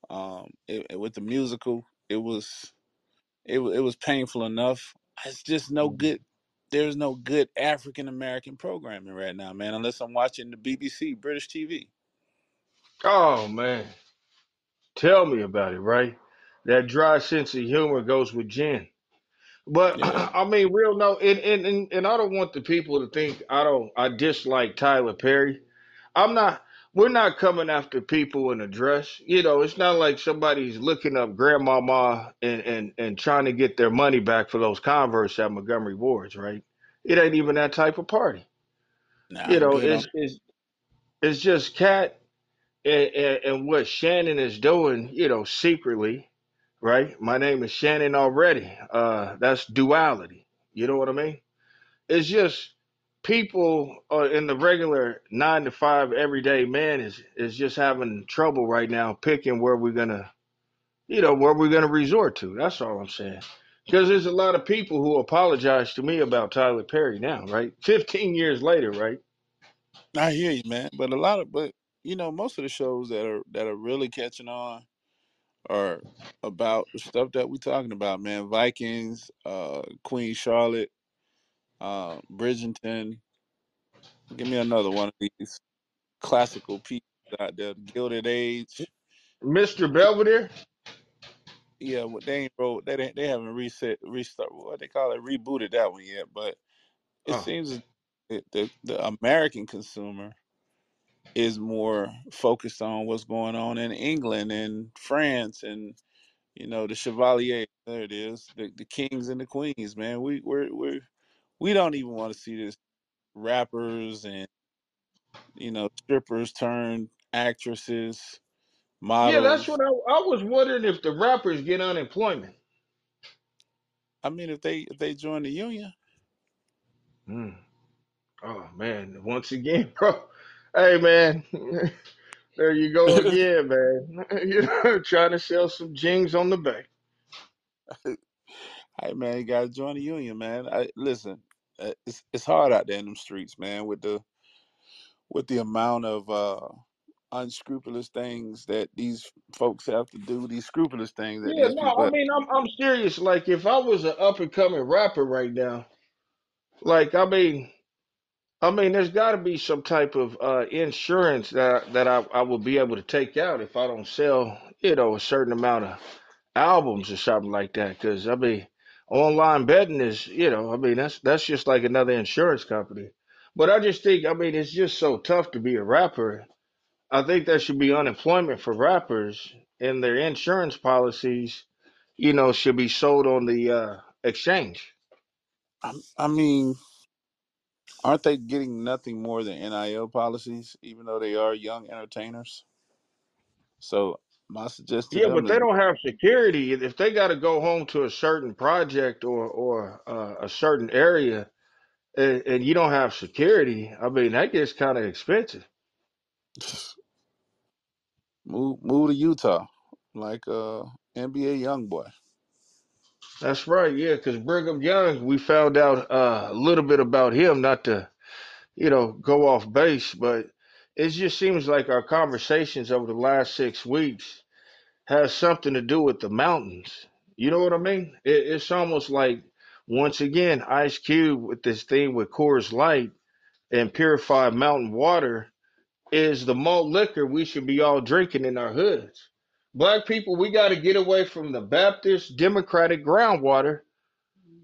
um, it, it- with the musical, it was it wa- it was painful enough. It's just no good. There's no good African American programming right now, man. Unless I'm watching the BBC, British TV. Oh man, tell me about it, right? That dry sense of humor goes with Jen. But Yeah, (clears throat) I mean, real no, and, and and and I don't want the people to think I don't I dislike Tyler Perry. I'm not. We're not coming after people in a dress. You know, it's not like somebody's looking up grandmama and and and trying to get their money back for those Converse at Montgomery Wards, right? It ain't even that type of party. nah, You know, it's it's it's just Katt and, and, and what Shannon is doing. You know, secretly, right? My name is Shannon already. Uh, that's duality. You know what I mean? It's just people uh, in the regular nine to five everyday man is is just having trouble right now picking where we're gonna, you know, where we're gonna resort to. That's all I'm saying. Because there's a lot of people who apologize to me about Tyler Perry now, right? (laughs) 15 years later, right? I hear you, man. But a lot of, but you know, most of the shows that are that are really catching on are about the stuff that we're talking about, man. Vikings, uh, Queen Charlotte, uh, Bridgerton. Give me another one of these classical pieces out there. Gilded Age. Mr. Belvedere. Yeah, what they ain't wrote. They ain't- they haven't reset, restart. What they call it, rebooted that one yet. But it seems as the the, the American consumer is more focused on what's going on in England and France and you know the Chevalier. There it is, the the kings and the queens. Man, we we're we we don't even want to see this rappers and you know strippers turn actresses, models. yeah, that's what I, I was wondering if the rappers get unemployment. I mean, if they if they join the union, Mm. Oh man, once again, (laughs) bro. Hey man, (laughs) there you go (laughs) again, man. You know, trying to sell some jings on the bay. Hey man, you gotta join the union, man. I listen. Uh, It's it's hard out there in them streets, man, with the with the amount of uh unscrupulous things that these folks have to do, these scrupulous things that Yeah, these no, people I have. mean, I'm I'm serious. Like, if I was an up and coming rapper right now, like, I mean, I mean, there's got to be some type of uh, insurance that that I I will be able to take out if I don't sell, you know, a certain amount of albums or something like that. Because I mean, online betting is, you know, I mean, that's that's just like another insurance company. But I just think, I mean, it's just so tough to be a rapper. I think there should be unemployment for rappers, and their insurance policies, you know, should be sold on the uh, exchange. I, I mean, aren't they getting nothing more than NIL policies, even though they are young entertainers? So my suggestion to Yeah, them but they is, don't have security. If they got to go home to a certain project or or uh, a certain area, and, and you don't have security, I mean, that gets kind of expensive. (sighs) move move to Utah, like uh NBA YoungBoy. That's right, yeah, because Brigham Young, we found out uh, a little bit about him, not to, you know, go off base, but it just seems like our conversations over the last six weeks has something to do with the mountains. You know what I mean? It, it's almost like, once again, Ice Cube with this thing with Coors Light and purified mountain water is the malt liquor we should be all drinking in our hoods. Black people, we got to get away from the Baptist Democratic groundwater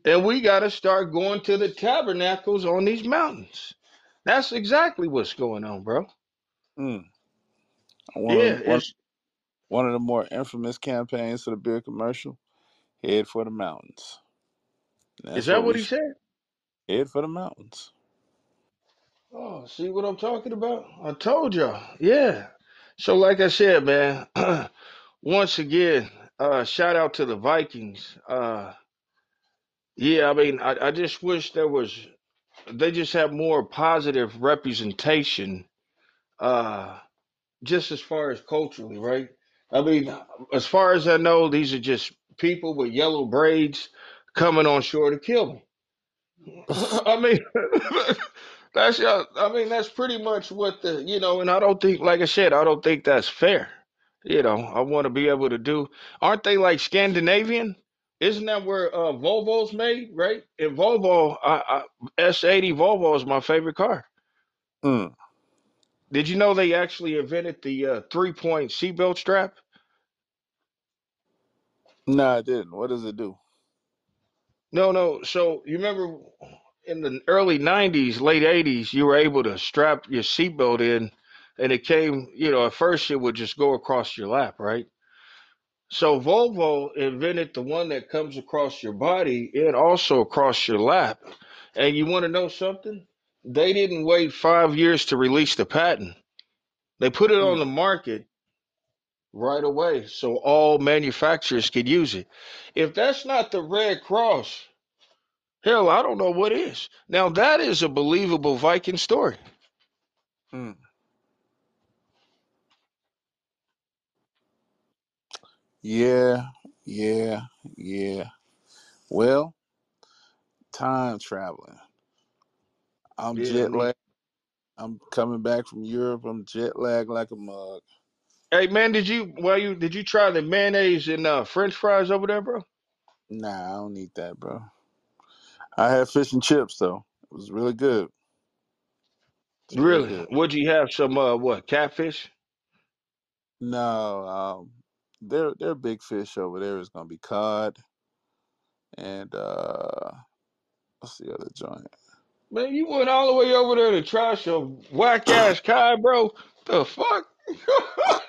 and we got to start going to the tabernacles on these mountains. That's exactly what's going on, bro. Mm. One Yeah, of one it's one of the more infamous campaigns for the beer commercial. Head for the mountains. And is that's that what what we he said? head for the mountains. Oh, see what I'm talking about? I told y'all. Yeah. So, like I said, man, (clears throat) once again, uh, shout out to the Vikings. Uh, yeah, I mean, I, I just wish there was, they just have more positive representation, uh, just as far as culturally, right? I mean, as far as I know, these are just people with yellow braids coming on shore to kill me. (laughs) I mean, (laughs) that's uh, I mean, that's pretty much what the you know, and I don't think, like I said, I don't think that's fair. You know, I want to be able to do. Aren't they like Scandinavian? Isn't that where uh, Volvo's made, right? And Volvo, I, I, S80 Volvo is my favorite car. Mm. Did you know they actually invented the uh, three-point seatbelt strap? No, I didn't. What does it do? No, no. So you remember in the early 90s, late 80s, you were able to strap your seatbelt in and it came, you know, at first it would just go across your lap, right? So Volvo invented the one that comes across your body and also across your lap. And you want to know something? They didn't wait five years to release the patent. They put it on Mm. the market right away so all manufacturers could use it. If that's not the Red Cross, hell, I don't know what is. Now that is a believable Viking story. Mm. Yeah, yeah, yeah. Well, time traveling. I'm Yeah, jet lagged. I'm coming back from Europe. I'm jet lagged like a mug. Hey man, did you well you did you try the mayonnaise and uh French fries over there, bro? Nah, I don't need that, bro. I had fish and chips though. It was really good. It's Really? good. Would you have some uh what catfish? No, um, their their big fish over there is gonna be cod and uh, what's the other joint? Man, you went all the way over there to try your whack ass cod, bro. The fuck? (laughs)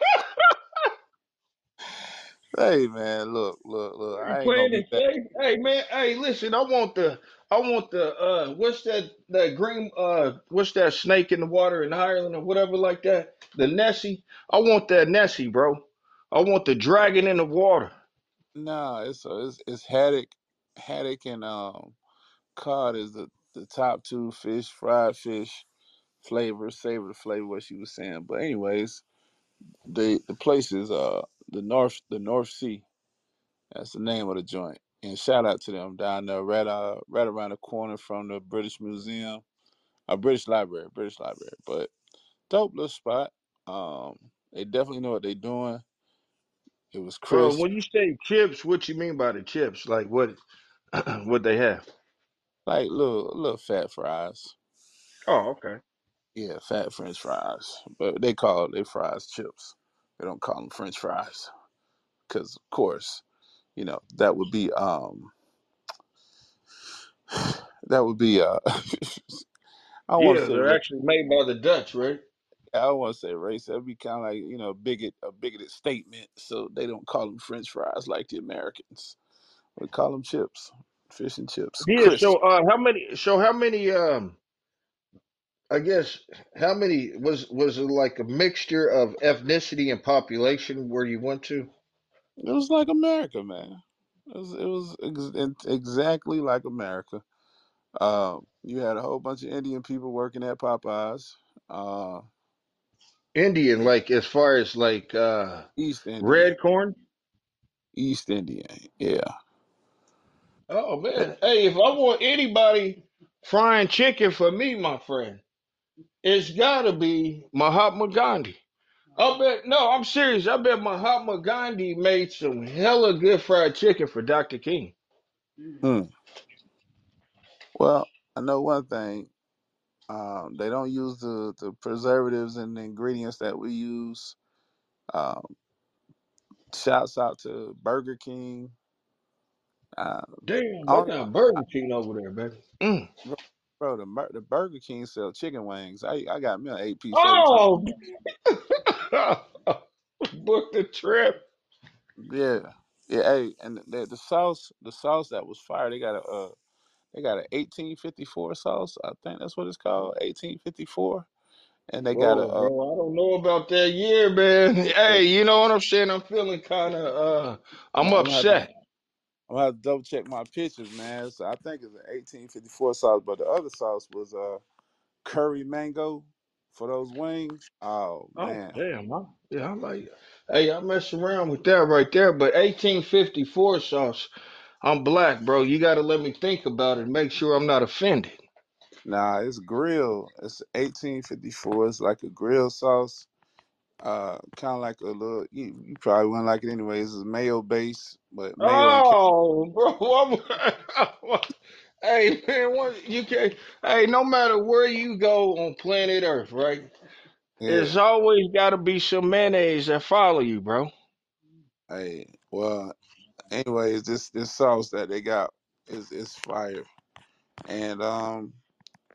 Hey man, look, look, look. You I ain't gonna be it that. safe? Hey man, hey listen, I want the I want the uh what's that that green uh what's that snake in the water in Ireland or whatever like that? The Nessie. I want that Nessie, bro. I want the dragon in the water. Nah, it's uh, it's it's haddock, haddock and um cod is the the top two fish, fried fish flavor, savor the flavor what she was saying. But anyways, the the place is uh the North the North Sea. That's the name of the joint. And shout out to them down there, right uh right around the corner from the British Museum, uh British Library, British Library. But dope little spot. Um, they definitely know what they're doing. It was Uh, crisp, when you say chips, what you mean by the chips? Like what (clears throat) what they have? Like little little fat fries. Oh, okay. Yeah, fat French fries, but they call they fries chips. They don't call them French fries because, of course, you know that would be um (sighs) that would be uh (laughs) I want to Yeah, say they're ra- actually made by the Dutch, right? I don't want to say race. That'd be kind of like you know a bigot a bigoted statement. So they don't call them French fries like the Americans. We call them chips, fish and chips, Yeah, so crisp. uh how many so how many um I guess how many was was it like a mixture of ethnicity and population where you went to? It was like America, man. It was it was ex- exactly like America. Um, you had a whole bunch of Indian people working at Popeyes. Uh, Indian, like as far as like uh East Indian, red corn? East Indian, yeah. Oh man. Hey, if I want anybody frying chicken for me, my friend, it's gotta be Mahatma Gandhi. I bet no, I'm serious. I bet Mahatma Gandhi made some hella good fried chicken for Dr. King. hmm. well, I know one thing. Um, they don't use the, the preservatives and the ingredients that we use. Um, shouts out to Burger King. Uh, Damn, they don't, got Burger King over there, baby. Mm. bro, the, the Burger King sell chicken wings. I I got me an eight piece every time. Oh, (laughs) book the trip. Yeah, yeah. Hey, and the, the sauce, the sauce that was fire. They got a uh, they got an eighteen fifty four sauce. I think that's what it's called, eighteen fifty four. And they got a Whoa, uh, bro, I don't know about that year, man. (laughs) Hey, you know what I'm saying? I'm feeling kind of, uh, I'm, I'm I'm gonna have to upset. I'm gonna have to double check my pictures, man. So I think it's an eighteen fifty four sauce, but the other sauce was uh curry mango for those wings. Oh Oh, man, damn, huh? Yeah, I like, hey, I mess around with that right there, but 1854 sauce, I'm black, bro. You got to let me think about it. Make sure I'm not offended. nah, it's grill. It's eighteen fifty four. It's like a grill sauce. Uh, kind of like a little. You, you probably wouldn't like it anyways. It's a mayo base, but mayo and Oh, (laughs) bro, (laughs) hey, man, what you can, hey, no matter where you go on planet Earth, right? Yeah. There's always got to be some mayonnaise that follow you, bro. Hey, well, anyways, this this sauce that they got is is fire. And um,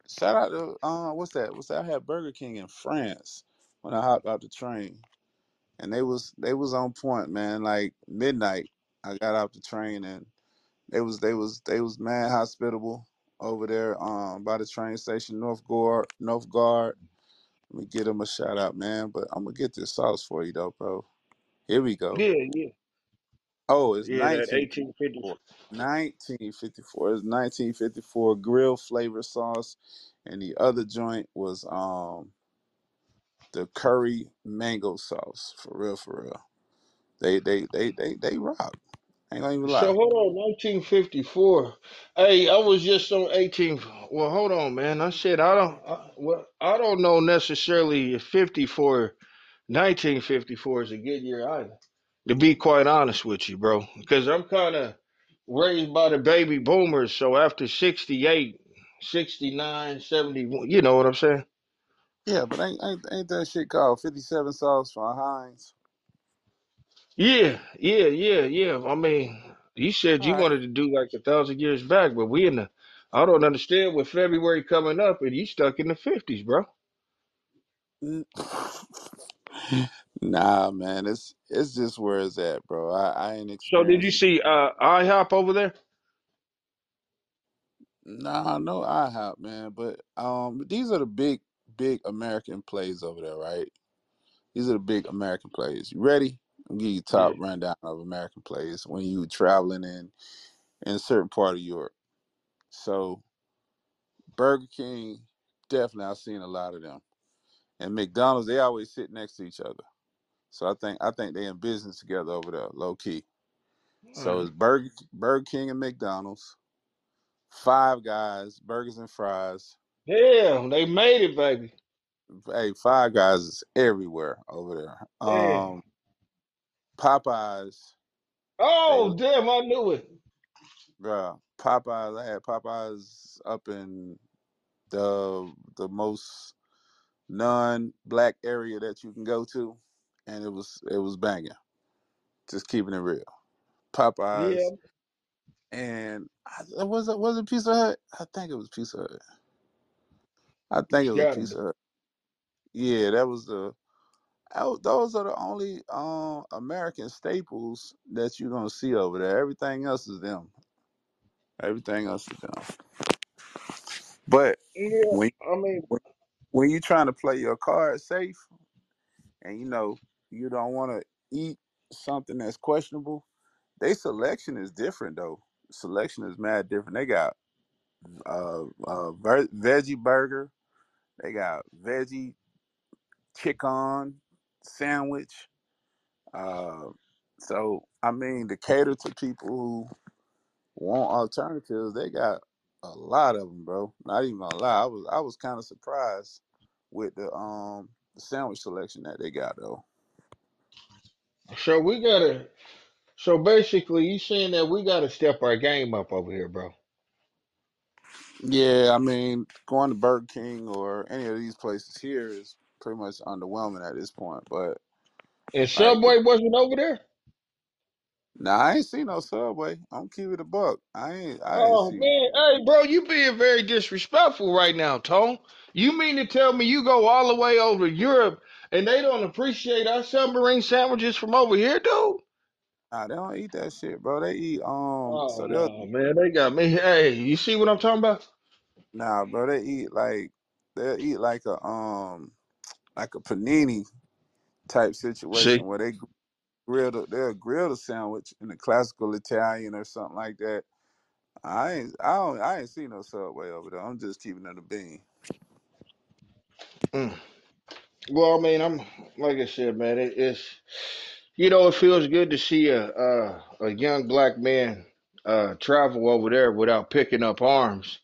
shout out to uh, what's that? What's that? I had Burger King in France when I hopped out the train, and they was they was on point, man. Like midnight, I got off the train, and they was they was they was mad hospitable over there um by the train station, North Guard, North Guard. Let me get them a shout out, man. But I'm gonna get this sauce for you though, bro. Here we go. Yeah, yeah, Oh, it's yeah. That 1850. 1954. 1954. It's 1954 grill flavor sauce, and the other joint was um the curry mango sauce. For real, for real. They they they they they rock. Ain't gonna even So lie. hold on, 1954. Hey, I was just on 18. Well, hold on, man. I said I don't. I, well, I don't know necessarily if 54. 1954 is a good year either. To be quite honest with you, bro, because I'm kind of raised by the baby boomers. So after 68, 69, 71, you know what I'm saying? Yeah, but ain't ain't, ain't that shit called fifty seven sauce from Heinz? Yeah, yeah, yeah, yeah. I mean, you said All you right. wanted to do like a thousand years back, but we in the, I don't understand with February coming up and you stuck in the 50s, bro. N- (laughs) Nah, man, it's it's just where it's at, bro. I, I ain't So did you experienced. see uh IHOP over there? Nah, no IHOP, man. But um, these are the big, big American plays over there, right? These are the big American plays. You ready? I'll give you top Yeah. rundown of American plays when you traveling in in a certain part of Europe. So Burger King, definitely I've seen a lot of them. And McDonald's, they always sit next to each other. So I think I think they in business together over there, low key. So Uh, it's Burger Burger King and McDonald's, Five Guys, burgers and fries. Damn, they made it, baby. Hey, Five Guys is everywhere over there. Damn. Um, Popeyes, they Oh, damn, I knew it. bruh, Popeyes. I had Popeyes up in the the most non-black area that you can go to, and it was it was banging. Just keeping it real. Popeyes. Yeah, and I, was it was it Pizza Hut? I think it was Pizza Hut. I think it was Pizza be. Hut. Yeah, that was the. tho- Those are the only um American staples that you're gonna see over there. Everything else is them. Everything else is them. But Yeah, when I mean, when when you're trying to play your card safe, and you know you don't want to eat something that's questionable, they selection is different though. Selection is mad different. They got uh, uh ver- veggie burger. They got veggie chicken sandwich. Uh, so I mean, to cater to people who want alternatives, they got a lot of them, bro. Not even gonna lie, I was I was kind of surprised with the um the sandwich selection that they got though. so we gotta. So basically, you saying that we gotta step our game up over here, bro. Yeah, I mean, going to Burger King or any of these places here is pretty much underwhelming at this point. But And like, Subway wasn't over there. nah, I ain't seen no Subway. I'm keep it a buck. I ain't I ain't Oh see man, hey, bro, you being very disrespectful right now, Tone. You mean to tell me you go all the way over to Europe and they don't appreciate our submarine sandwiches from over here, dude? Nah, they don't eat that shit, bro. They eat um Oh so they'll no, man, they got me. Hey, you see what I'm talking about? nah, bro, they eat like they'll eat like a um like a panini type See, situation where they grill the they'll grill the sandwich in the classical Italian or something like that. I ain't I don't I ain't seen no subway over there. I'm just keeping it a bean. mm. well, I mean, I'm like I said, man, it, it's you know, it feels good to see a a, a young black man uh travel over there without picking up arms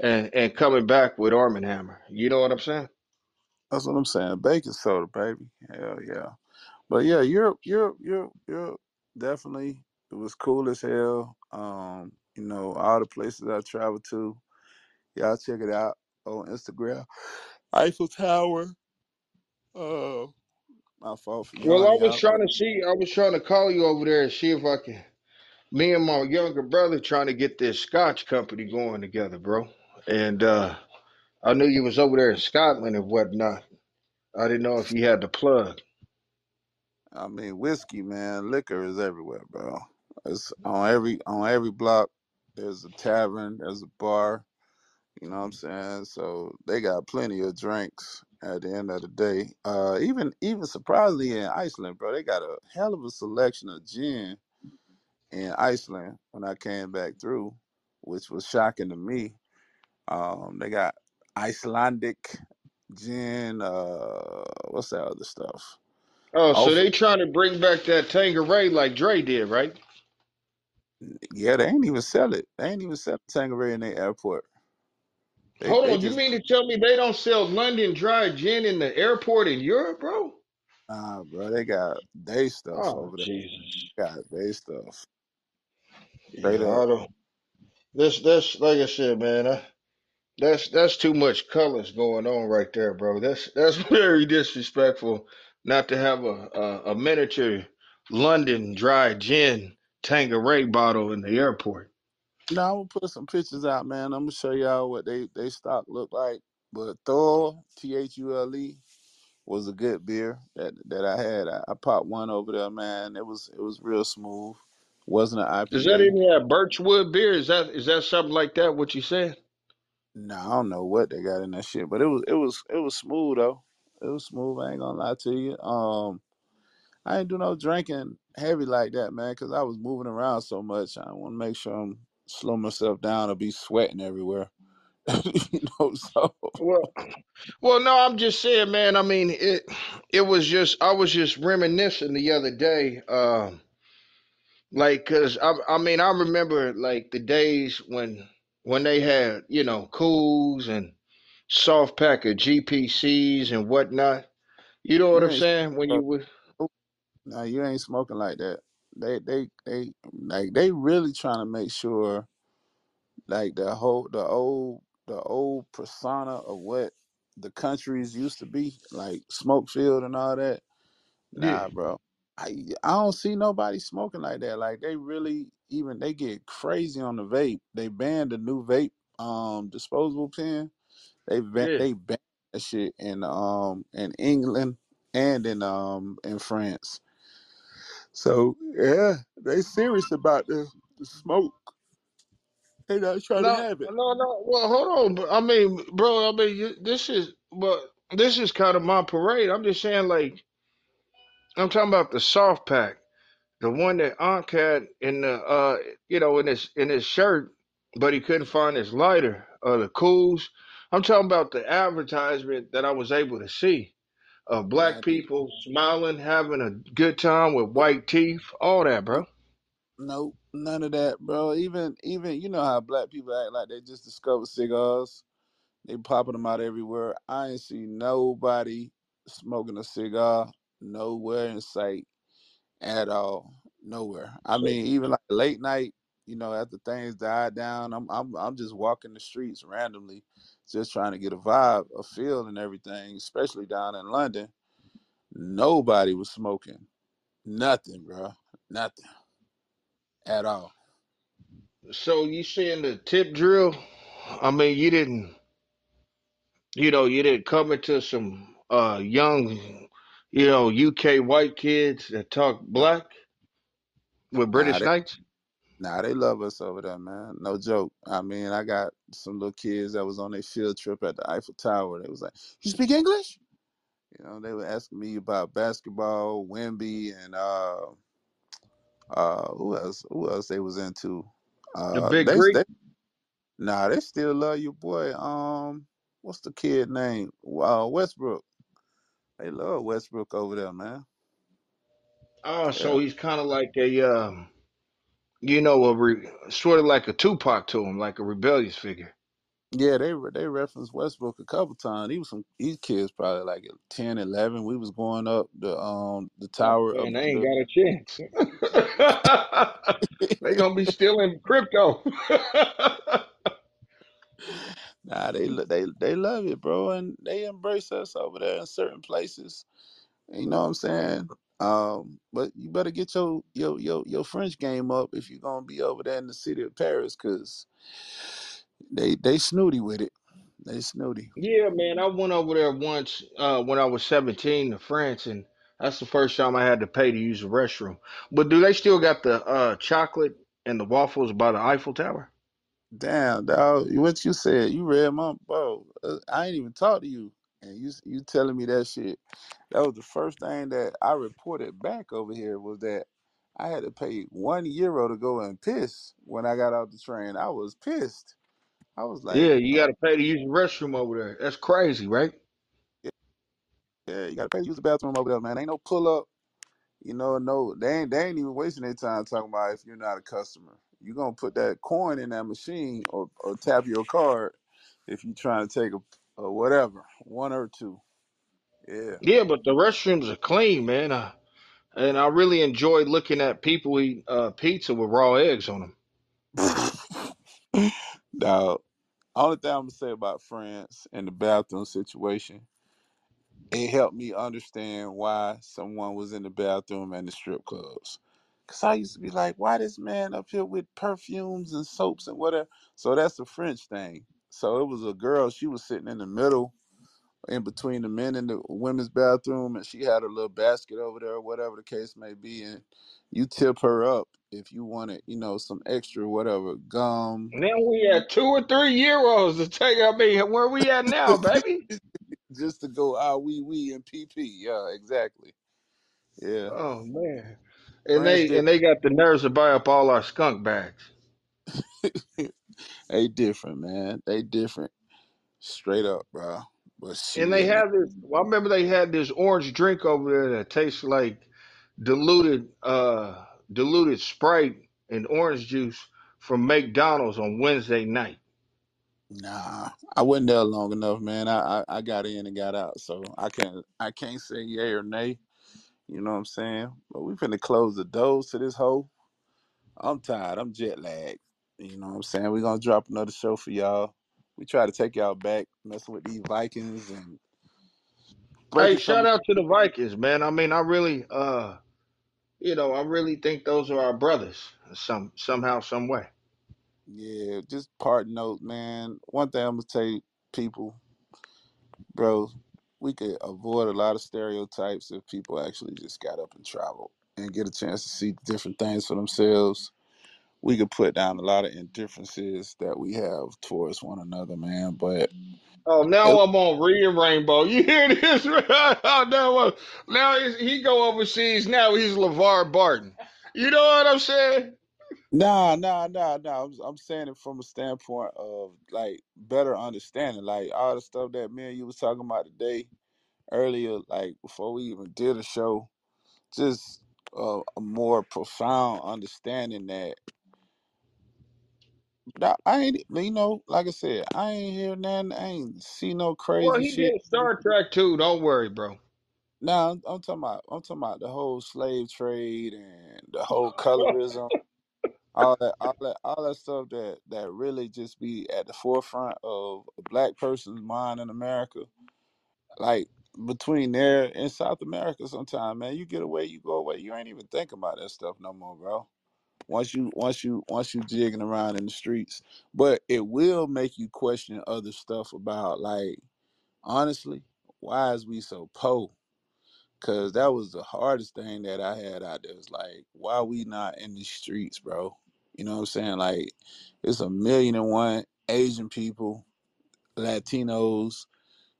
and and coming back with Arm and Hammer. You know what I'm saying? That's what I'm saying. Bacon soda, baby. Hell yeah. But yeah, Europe, Europe, Europe, Europe, definitely. It was cool as hell. Um, you know, all the places I traveled to. Y'all check it out on Instagram. Eiffel Tower. Uh, my fault for Well, I yawning, was y'all. trying to see, I was trying to call you over there and see if I can. Me and my younger brother trying to get this Scotch company going together, bro. And uh I knew you was over there in Scotland and whatnot. I didn't know if you had the plug. I mean, whiskey, man, liquor is everywhere, bro. It's on every on every block. There's a tavern. There's a bar. You know what I'm saying? So they got plenty of drinks at the end of the day. Uh, even even surprisingly in Iceland, bro, they got a hell of a selection of gin in Iceland when I came back through, which was shocking to me. Um, they got Icelandic gin. Uh, what's that other stuff? Oh, so Also, they trying to bring back that Tanqueray like Dre did, right? yeah, they ain't even sell it. They ain't even sell Tanqueray in their airport. They Hold they on, you just mean to tell me they don't sell London dry gin in the airport in Europe, bro? Nah, bro, they got they stuff Oh over there. Jesus. Got they stuff They Yeah. I don't. This, this, like I said, man. I, that's that's too much colors going on right there, bro. That's that's (laughs) very disrespectful. Not to have a a, a miniature London dry gin Tanqueray bottle in the airport. Now I'm gonna put some pictures out, man. I'm gonna show y'all what they they stock look like. But Thule, T H U L E, was a good beer that that I had. I, I popped one over there, man. It was it was real smooth. Wasn't an Does that IPA. even have Birchwood beer? Is that is that something like that? What you said? No, I don't know what they got in that shit, but it was it was it was smooth though. It was smooth. I ain't gonna lie to you. Um, I ain't do no drinking heavy like that, man, because I was moving around so much. I want to make sure I'm slow myself down or be sweating everywhere. (laughs) you know, so Well, well, no, I'm just saying, man. I mean, it it was just I was just reminiscing the other day, um, like, cause I I mean I remember like the days when when they had you know Kools and soft pack of GPCs and whatnot. You know what you I'm saying? When you would, no, you ain't smoking like that. They they they like they really trying to make sure like the whole the old the old persona of what the countries used to be like smoke Smokefield and all that. yeah, Nah, bro. I I don't see nobody smoking like that. Like they really even they get crazy on the vape. They banned the new vape um disposable pen. They ban yeah. they banned that shit in um in England and in um in France. So yeah, they serious about the, the smoke. They not trying to No, have it. no, no. Well, hold on. but I mean, bro. I mean, you- this is, but this is kind of my parade. I'm just saying, like, I'm talking about the soft pack. The one that Ankh had in the uh you know in his in his shirt, but he couldn't find his lighter or the Kools. I'm talking about the advertisement that I was able to see of black people smiling, having a good time with white teeth, all that, bro. Nope, none of that, bro. Even even you know how black people act like they just discovered cigars. They popping them out everywhere. I ain't see nobody smoking a cigar nowhere in sight at all. Nowhere. I mean, even like late night, you know, after things died down, I'm I'm I'm just walking the streets randomly, just trying to get a vibe, a feel, and everything. Especially down in London, nobody was smoking. Nothing, bro. Nothing at all. so you seeing the tip drill? I mean, you didn't, you know, you didn't come into some uh young, you know, UK white kids that talk black with Nah, British Knights. Nah, they love us over there, man. No joke. I mean, I got some little kids that was on their field trip at the Eiffel Tower. They was like, "You speak English?" You know, they were asking me about basketball, Wemby, and uh, uh, who else? Who else they was into? The Uh, Big they, Greek. they, nah, they still love your boy. Um, what's the kid name? Uh, Westbrook. They love Westbrook over there, man. Oh, Yeah, so he's kind of like a, um, you know, a re- sort of like a Tupac to him, like a rebellious figure. Yeah, they re- they referenced Westbrook a couple times. He was some these kids probably like 10, 11. We was going up the um the Oh tower man, of they ain't the got a chance. (laughs) they gonna be stealing crypto. (laughs) Nah, they lo- they they love it, bro, and they embrace us over there in certain places. You know what I'm saying? Um, but you better get your your your your French game up if you're gonna be over there in the city of Paris, cause they they snooty with it. They snooty. yeah, man, I went over there once uh, when I was 17 to France, and that's the first time I had to pay to use the restroom. But do they still got the uh, chocolate and the waffles by the Eiffel Tower? Damn, dog. What you said? You read my bro. uh, I ain't even talked to you, and you you telling me that shit. That was the first thing that I reported back over here was that I had to pay one euro to go and piss when I got out the train. I was pissed. I was like, Yeah, you got to pay to use the restroom over there. That's crazy, right? yeah, you gotta pay to use the bathroom over there, man. Ain't no pull up. You know, no, they ain't they ain't even wasting their time talking about if you're not a customer. You're gonna put that coin in that machine or, or tap your card if you're trying to take a, a whatever, one or two. Yeah. Yeah, but the restrooms are clean, man. Uh, and I really enjoy looking at people eat uh, pizza with raw eggs on them. Dog. (laughs) Only thing I'm gonna say about France and the bathroom situation, it helped me understand why someone was in the bathroom and the strip clubs. Cause I used to be like, why this man up here with perfumes and soaps and whatever? So that's a French thing. So it was a girl, she was sitting in the middle in between the men and the women's bathroom and she had a little basket over there, whatever the case may be, and you tip her up if you wanted, you know, some extra whatever gum. Now we had two or three euros to take. I mean, where we at now, baby? (laughs) just to go ah wee wee and pee pee. Yeah, exactly. Yeah. Oh man. And they did and they got the nerves to buy up all our skunk bags. (laughs) they different, man. They different. Straight up, bro. But And they shit, have this. Well, I remember they had this orange drink over there that tastes like diluted, uh, diluted Sprite and orange juice from McDonald's on Wednesday night. Nah. I wasn't there long enough, man. I, I I got in and got out. So I can't I can't say yay or nay. You know what I'm saying? But we finna close the doors to this hole. I'm tired. I'm jet lagged. You know what I'm saying? We're gonna drop another show for y'all. We try to take y'all back, messing with these Vikings and Hey, shout out to the Vikings, man. I mean, I really, uh, you know, I really think those are our brothers, some somehow, some way. Yeah, just part note, man. One thing I'm gonna tell you, people, bro, we could avoid a lot of stereotypes if people actually just got up and traveled and get a chance to see different things for themselves. We could put down a lot of indifferences that we have towards one another, man. But Oh, it, now I'm on Reading Rainbow. (laughs) You hear this? (laughs) Oh, now, now he's, he go overseas. Now he's LeVar Burton. You know what I'm saying? nah, nah, nah, nah. I'm, I'm saying it from a standpoint of like better understanding, like all the stuff that me and you was talking about today earlier, like before we even did a show just uh, a more profound understanding that, I ain't you know like I said I ain't hear nothing I ain't see no Well, crazy he shit. did Star Trek too. Don't worry, bro. Now I'm, I'm talking about I'm talking about the whole slave trade and the whole (laughs) colorism, all that all that all that stuff that that really just be at the forefront of a black person's mind in America. Like between there and South America, sometime man, you get away, you go away, you ain't even think about that stuff no more, bro. Once you once you once you jigging around in the streets. But it will make you question other stuff about like honestly why is we so po? Because that was the hardest thing that i had out there was like why we not in the streets bro? You know what i'm saying? Like it's a million and one asian people latinos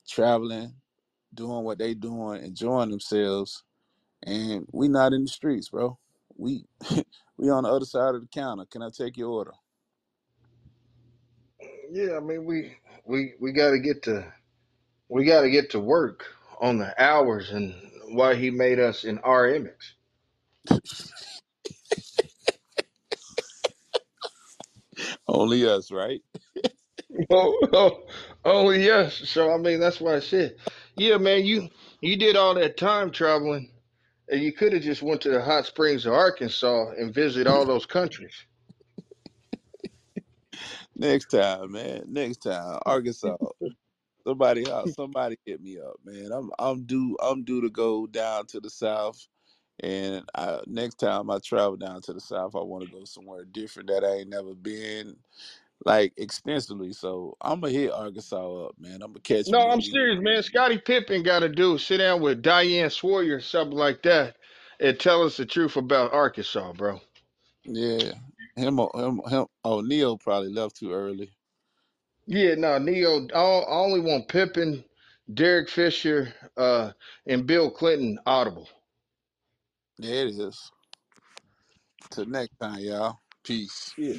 traveling doing what they doing enjoying themselves and we not in the streets bro we (laughs) we on the other side of the counter can i take your order Yeah, I mean, we we we got to get to we got to get to work on the hours and why he made us in our image. (laughs) Only us, right? (laughs) Oh, oh, oh, yes. So I mean, that's why I said, yeah, man. You you did all that time traveling, and you could have just went to the hot springs of Arkansas and visit all those countries. Next time, man. Next time, Arkansas. Somebody, uh, (laughs) somebody hit me up, man. I'm, I'm due, I'm due to go down to the south, and I, next time I travel down to the south, I want to go somewhere different that I ain't never been, like extensively. So I'm gonna hit Arkansas up, man. I'm gonna catch No, I'm serious, man. Scottie Pippen got to do sit down with Diane Sawyer or something like that, and tell us the truth about Arkansas, bro. Yeah, him, or- him, him. Oh, Neil probably left too early. Yeah, no, Neo. I I only want Pippen, Derek Fisher, uh, and Bill Clinton audible. There it is. Till next time, y'all. Peace. Yeah.